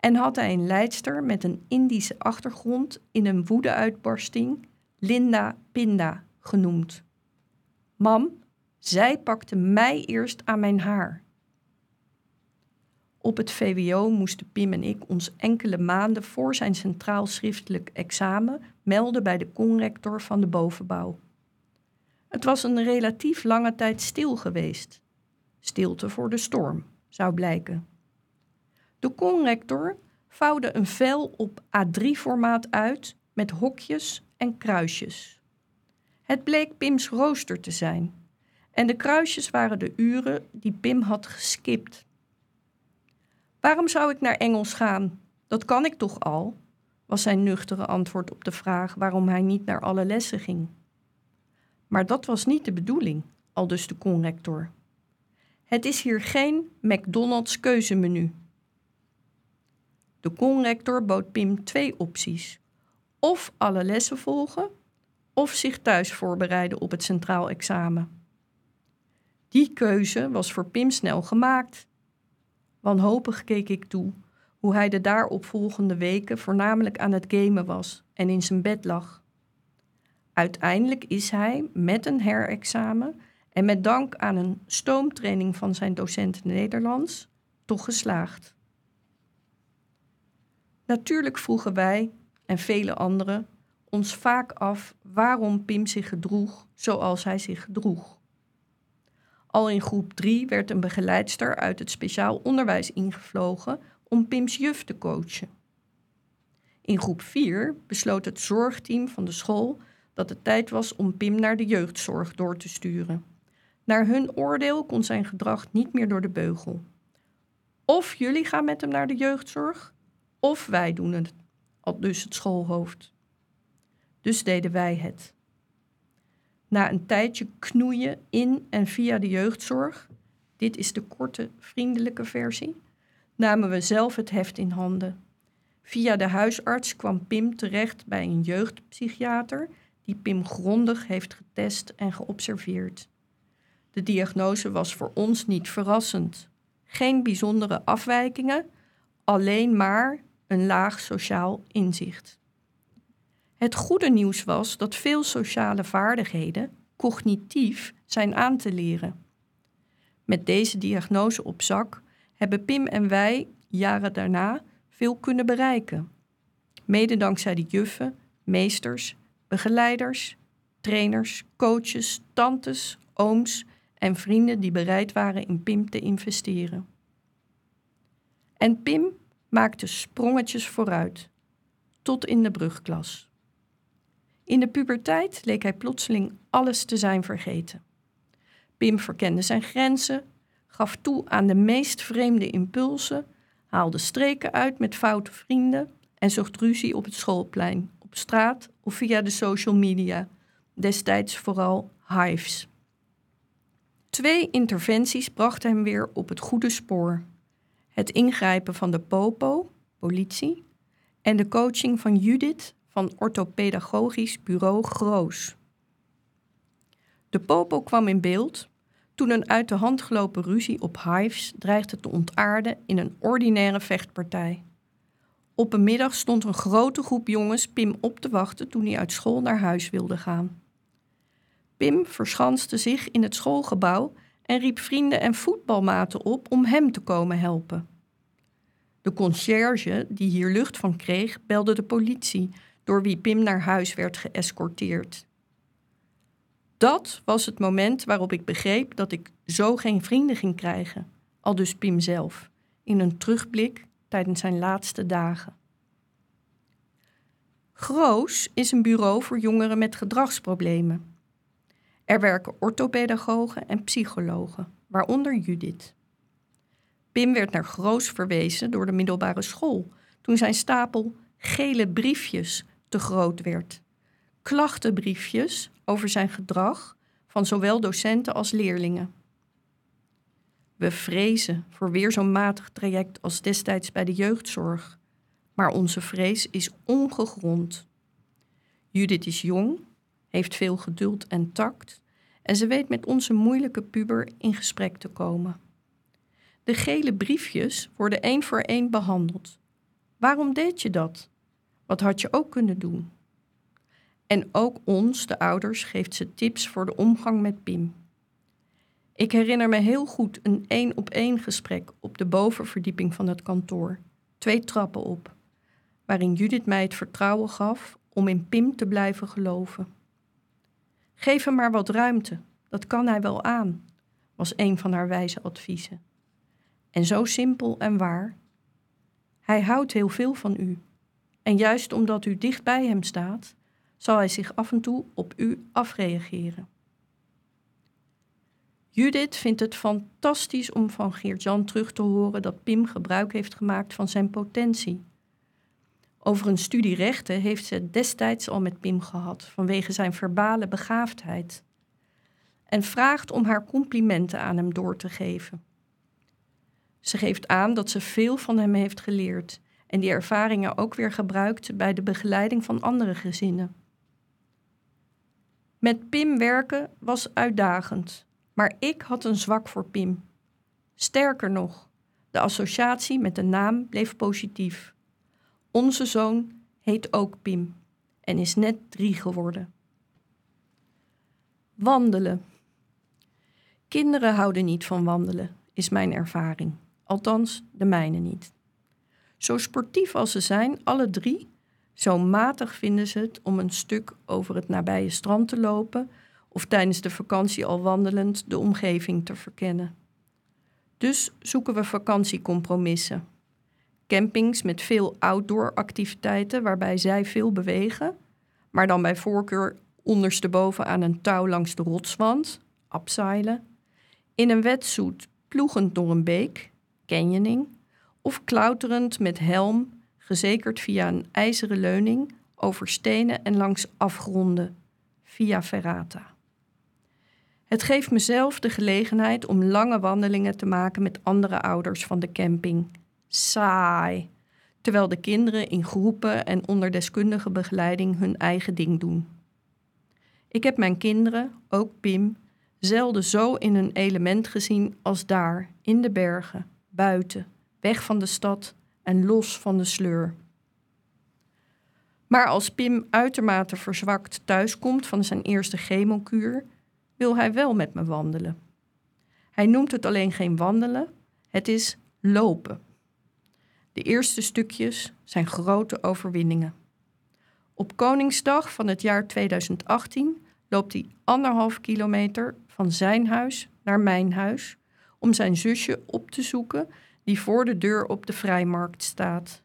En had hij een leidster met een Indische achtergrond in een woedeuitbarsting Linda Pinda genoemd. Mam, Zij pakte mij eerst aan mijn haar. Op het VWO moesten Pim en ik ons enkele maanden voor zijn centraal schriftelijk examen melden bij de conrector van de bovenbouw. Het was een relatief lange tijd stil geweest. Stilte voor de storm, zou blijken. De conrector vouwde een vel op A3-formaat uit met hokjes en kruisjes. Het bleek Pims rooster te zijn en de kruisjes waren de uren die Pim had geskipt. Waarom zou ik naar Engels gaan? Dat kan ik toch al? was zijn nuchtere antwoord op de vraag waarom hij niet naar alle lessen ging. Maar dat was niet de bedoeling, aldus de conrector. Het is hier geen McDonald's keuzemenu. De conrector bood Pim twee opties: of alle lessen volgen, of zich thuis voorbereiden op het centraal examen. Die keuze was voor Pim snel gemaakt. Wanhopig keek ik toe hoe hij de daarop volgende weken voornamelijk aan het gamen was en in zijn bed lag. Uiteindelijk is hij met een herexamen en met dank aan een stoomtraining van zijn docent Nederlands toch geslaagd. Natuurlijk vroegen wij en vele anderen ons vaak af waarom Pim zich gedroeg zoals hij zich gedroeg. Al in groep 3 werd een begeleidster uit het speciaal onderwijs ingevlogen om Pims juf te coachen. In groep 4 besloot het zorgteam van de school dat het tijd was om Pim naar de jeugdzorg door te sturen. Naar hun oordeel kon zijn gedrag niet meer door de beugel. Of jullie gaan met hem naar de jeugdzorg, of wij doen het, al dus het schoolhoofd. Dus deden wij het. Na een tijdje knoeien in en via de jeugdzorg, dit is de korte, vriendelijke versie, namen we zelf het heft in handen. Via de huisarts kwam Pim terecht bij een jeugdpsychiater die Pim grondig heeft getest en geobserveerd. De diagnose was voor ons niet verrassend. Geen bijzondere afwijkingen, alleen maar een laag sociaal inzicht. Het goede nieuws was dat veel sociale vaardigheden cognitief zijn aan te leren. Met deze diagnose op zak hebben Pim en wij jaren daarna veel kunnen bereiken. Mede dankzij de juffen, meesters, begeleiders, trainers, coaches, tantes, ooms en vrienden die bereid waren in Pim te investeren. En Pim maakte sprongetjes vooruit, tot in de brugklas. In de puberteit leek hij plotseling alles te zijn vergeten. Pim verkende zijn grenzen, gaf toe aan de meest vreemde impulsen, haalde streken uit met foute vrienden en zocht ruzie op het schoolplein, op straat of via de social media, destijds vooral hives. Twee interventies brachten hem weer op het goede spoor. Het ingrijpen van de POPO, politie, en de coaching van Judith van orthopedagogisch bureau Groos. De popo kwam in beeld toen een uit de hand gelopen ruzie op Hives dreigde te ontaarden in een ordinaire vechtpartij. Op een middag stond een grote groep jongens Pim op te wachten toen hij uit school naar huis wilde gaan. Pim verschanste zich in het schoolgebouw en riep vrienden en voetbalmaten op om hem te komen helpen. De conciërge, die hier lucht van kreeg, belde de politie, door wie Pim naar huis werd geëscorteerd. Dat was het moment waarop ik begreep dat ik zo geen vrienden ging krijgen, al dus Pim zelf, in een terugblik tijdens zijn laatste dagen. Groos is een bureau voor jongeren met gedragsproblemen. Er werken orthopedagogen en psychologen, waaronder Judith. Pim werd naar Groos verwezen door de middelbare school toen zijn stapel gele briefjes te groot werd. Klachtenbriefjes over zijn gedrag van zowel docenten als leerlingen. We vrezen voor weer zo'n matig traject als destijds bij de jeugdzorg, maar onze vrees is ongegrond. Judith is jong, heeft veel geduld en tact en ze weet met onze moeilijke puber in gesprek te komen. De gele briefjes worden één voor één behandeld. Waarom deed je dat? Wat had je ook kunnen doen? En ook ons, de ouders, geeft ze tips voor de omgang met Pim. Ik herinner me heel goed een één op één gesprek op de bovenverdieping van het kantoor, twee trappen op, waarin Judith mij het vertrouwen gaf om in Pim te blijven geloven. Geef hem maar wat ruimte, dat kan hij wel aan, was een van haar wijze adviezen. En zo simpel en waar. Hij houdt heel veel van u. En juist omdat u dicht bij hem staat, zal hij zich af en toe op u afreageren. Judith vindt het fantastisch om van Geert-Jan terug te horen dat Pim gebruik heeft gemaakt van zijn potentie. Over een studie rechten heeft ze het destijds al met Pim gehad vanwege zijn verbale begaafdheid. En vraagt om haar complimenten aan hem door te geven. Ze geeft aan dat ze veel van hem heeft geleerd en die ervaringen ook weer gebruikt bij de begeleiding van andere gezinnen. Met Pim werken was uitdagend, maar ik had een zwak voor Pim. Sterker nog, de associatie met de naam bleef positief. Onze zoon heet ook Pim en is net drie geworden. Wandelen. Kinderen houden niet van wandelen, is mijn ervaring. Althans, de mijne niet. Zo sportief als ze zijn, alle drie, zo matig vinden ze het om een stuk over het nabije strand te lopen of tijdens de vakantie al wandelend de omgeving te verkennen. Dus zoeken we vakantiecompromissen. Campings met veel outdoor activiteiten waarbij zij veel bewegen, maar dan bij voorkeur ondersteboven aan een touw langs de rotswand, abseilen. In een wetsuit ploegend door een beek, canyoning, of klauterend met helm, gezekerd via een ijzeren leuning, over stenen en langs afgronden, via ferrata. Het geeft mezelf de gelegenheid om lange wandelingen te maken met andere ouders van de camping. Saai. Terwijl de kinderen in groepen en onder deskundige begeleiding hun eigen ding doen. Ik heb mijn kinderen, ook Pim, zelden zo in een element gezien als daar, in de bergen, buiten, weg van de stad en los van de sleur. Maar als Pim uitermate verzwakt thuiskomt van zijn eerste chemokuur, wil hij wel met me wandelen. Hij noemt het alleen geen wandelen, het is lopen. De eerste stukjes zijn grote overwinningen. Op Koningsdag van het jaar 2018 loopt hij anderhalf kilometer van zijn huis naar mijn huis om zijn zusje op te zoeken die voor de deur op de vrijmarkt staat.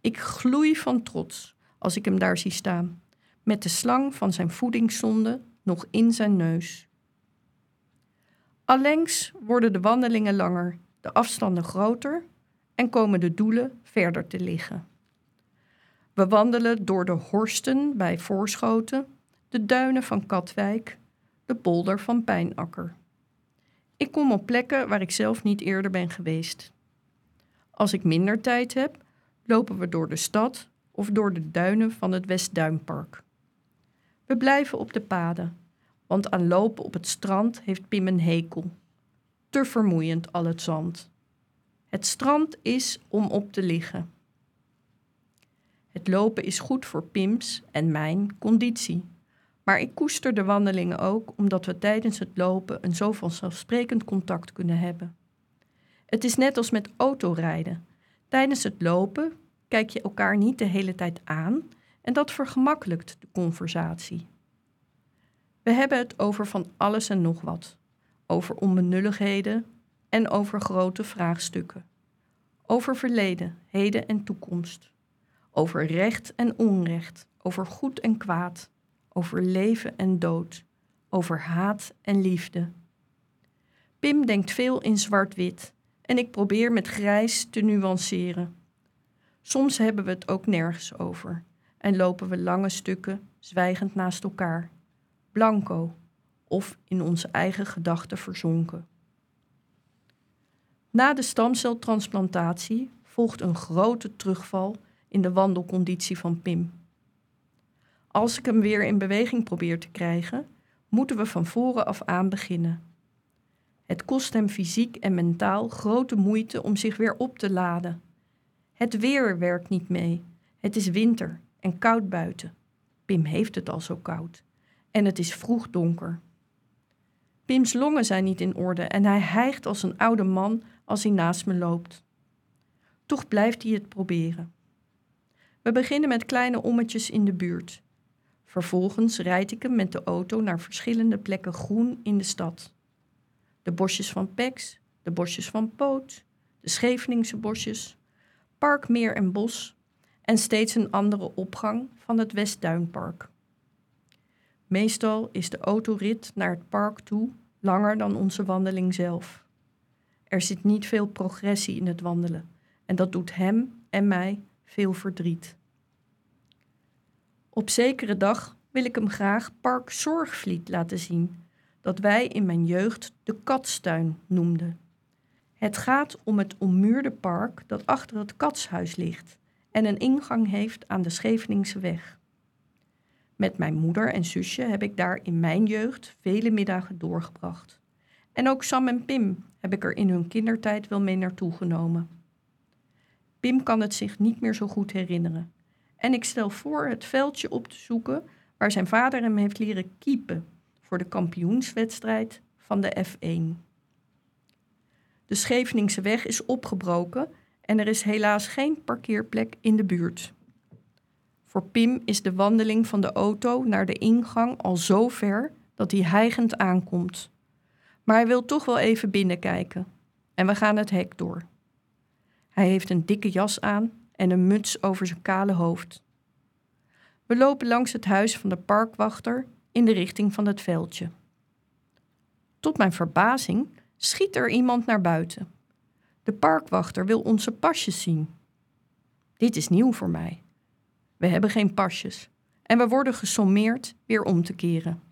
Ik gloei van trots als ik hem daar zie staan, met de slang van zijn voedingszonde nog in zijn neus. Allengs worden de wandelingen langer, de afstanden groter en komen de doelen verder te liggen. We wandelen door de horsten bij Voorschoten, de duinen van Katwijk, de polder van Pijnakker. Ik kom op plekken waar ik zelf niet eerder ben geweest. Als ik minder tijd heb, lopen we door de stad of door de duinen van het Westduinpark. We blijven op de paden, want aan lopen op het strand heeft Pim een hekel. Te vermoeiend al het zand. Het strand is om op te liggen. Het lopen is goed voor Pims en mijn conditie. Maar ik koester de wandelingen ook omdat we tijdens het lopen een zo vanzelfsprekend contact kunnen hebben. Het is net als met autorijden. Tijdens het lopen kijk je elkaar niet de hele tijd aan en dat vergemakkelijkt de conversatie. We hebben het over van alles en nog wat. Over onbenulligheden en over grote vraagstukken. Over verleden, heden en toekomst. Over recht en onrecht. Over goed en kwaad. Over leven en dood. Over haat en liefde. Pim denkt veel in zwart-wit en ik probeer met grijs te nuanceren. Soms hebben we het ook nergens over en lopen we lange stukken zwijgend naast elkaar blanco of in onze eigen gedachten verzonken. Na de stamceltransplantatie volgt een grote terugval in de wandelconditie van Pim. Als ik hem weer in beweging probeer te krijgen, moeten we van voren af aan beginnen. Het kost hem fysiek en mentaal grote moeite om zich weer op te laden. Het weer werkt niet mee. Het is winter en koud buiten. Pim heeft het al zo koud en het is vroeg donker. Pims longen zijn niet in orde en hij hijgt als een oude man als hij naast me loopt. Toch blijft hij het proberen. We beginnen met kleine ommetjes in de buurt. Vervolgens rijd ik hem met de auto naar verschillende plekken groen in de stad. De bosjes van Pex, de bosjes van Poot, de Scheveningse bosjes, Park Meer en Bos en steeds een andere opgang van het Westduinpark. Meestal is de autorit naar het park toe langer dan onze wandeling zelf. Er zit niet veel progressie in het wandelen en dat doet hem en mij veel verdriet. Op zekere dag wil ik hem graag Park Zorgvliet laten zien, dat wij in mijn jeugd de katstuin noemden. Het gaat om het ommuurde park dat achter het katshuis ligt en een ingang heeft aan de Scheveningse weg. Met mijn moeder en zusje heb ik daar in mijn jeugd vele middagen doorgebracht. En ook Sam en Pim heb ik er in hun kindertijd wel mee naartoe genomen. Pim kan het zich niet meer zo goed herinneren. En ik stel voor het veldje op te zoeken waar zijn vader hem heeft leren kiepen voor de kampioenswedstrijd van de F1. De Scheveningse weg is opgebroken en er is helaas geen parkeerplek in de buurt. Voor Pim is de wandeling van de auto naar de ingang al zo ver dat hij hijgend aankomt. Maar hij wil toch wel even binnenkijken en we gaan het hek door. Hij heeft een dikke jas aan en een muts over zijn kale hoofd. We lopen langs het huis van de parkwachter in de richting van het veldje. Tot mijn verbazing schiet er iemand naar buiten. De parkwachter wil onze pasjes zien. Dit is nieuw voor mij. We hebben geen pasjes en we worden gesommeerd weer om te keren.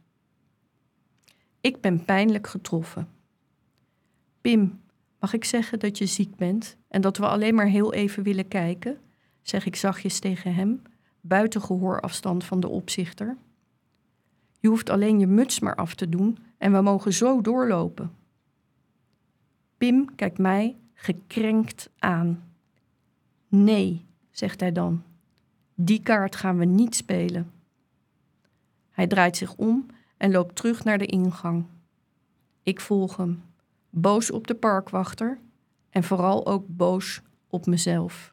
Ik ben pijnlijk getroffen. Pim, mag ik zeggen dat je ziek bent en dat we alleen maar heel even willen kijken? zeg ik zachtjes tegen hem, buiten gehoorafstand van de opzichter. Je hoeft alleen je muts maar af te doen en we mogen zo doorlopen. Pim kijkt mij gekrenkt aan. Nee, zegt hij dan. Die kaart gaan we niet spelen. Hij draait zich om en loopt terug naar de ingang. Ik volg hem, boos op de parkwachter en vooral ook boos op mezelf.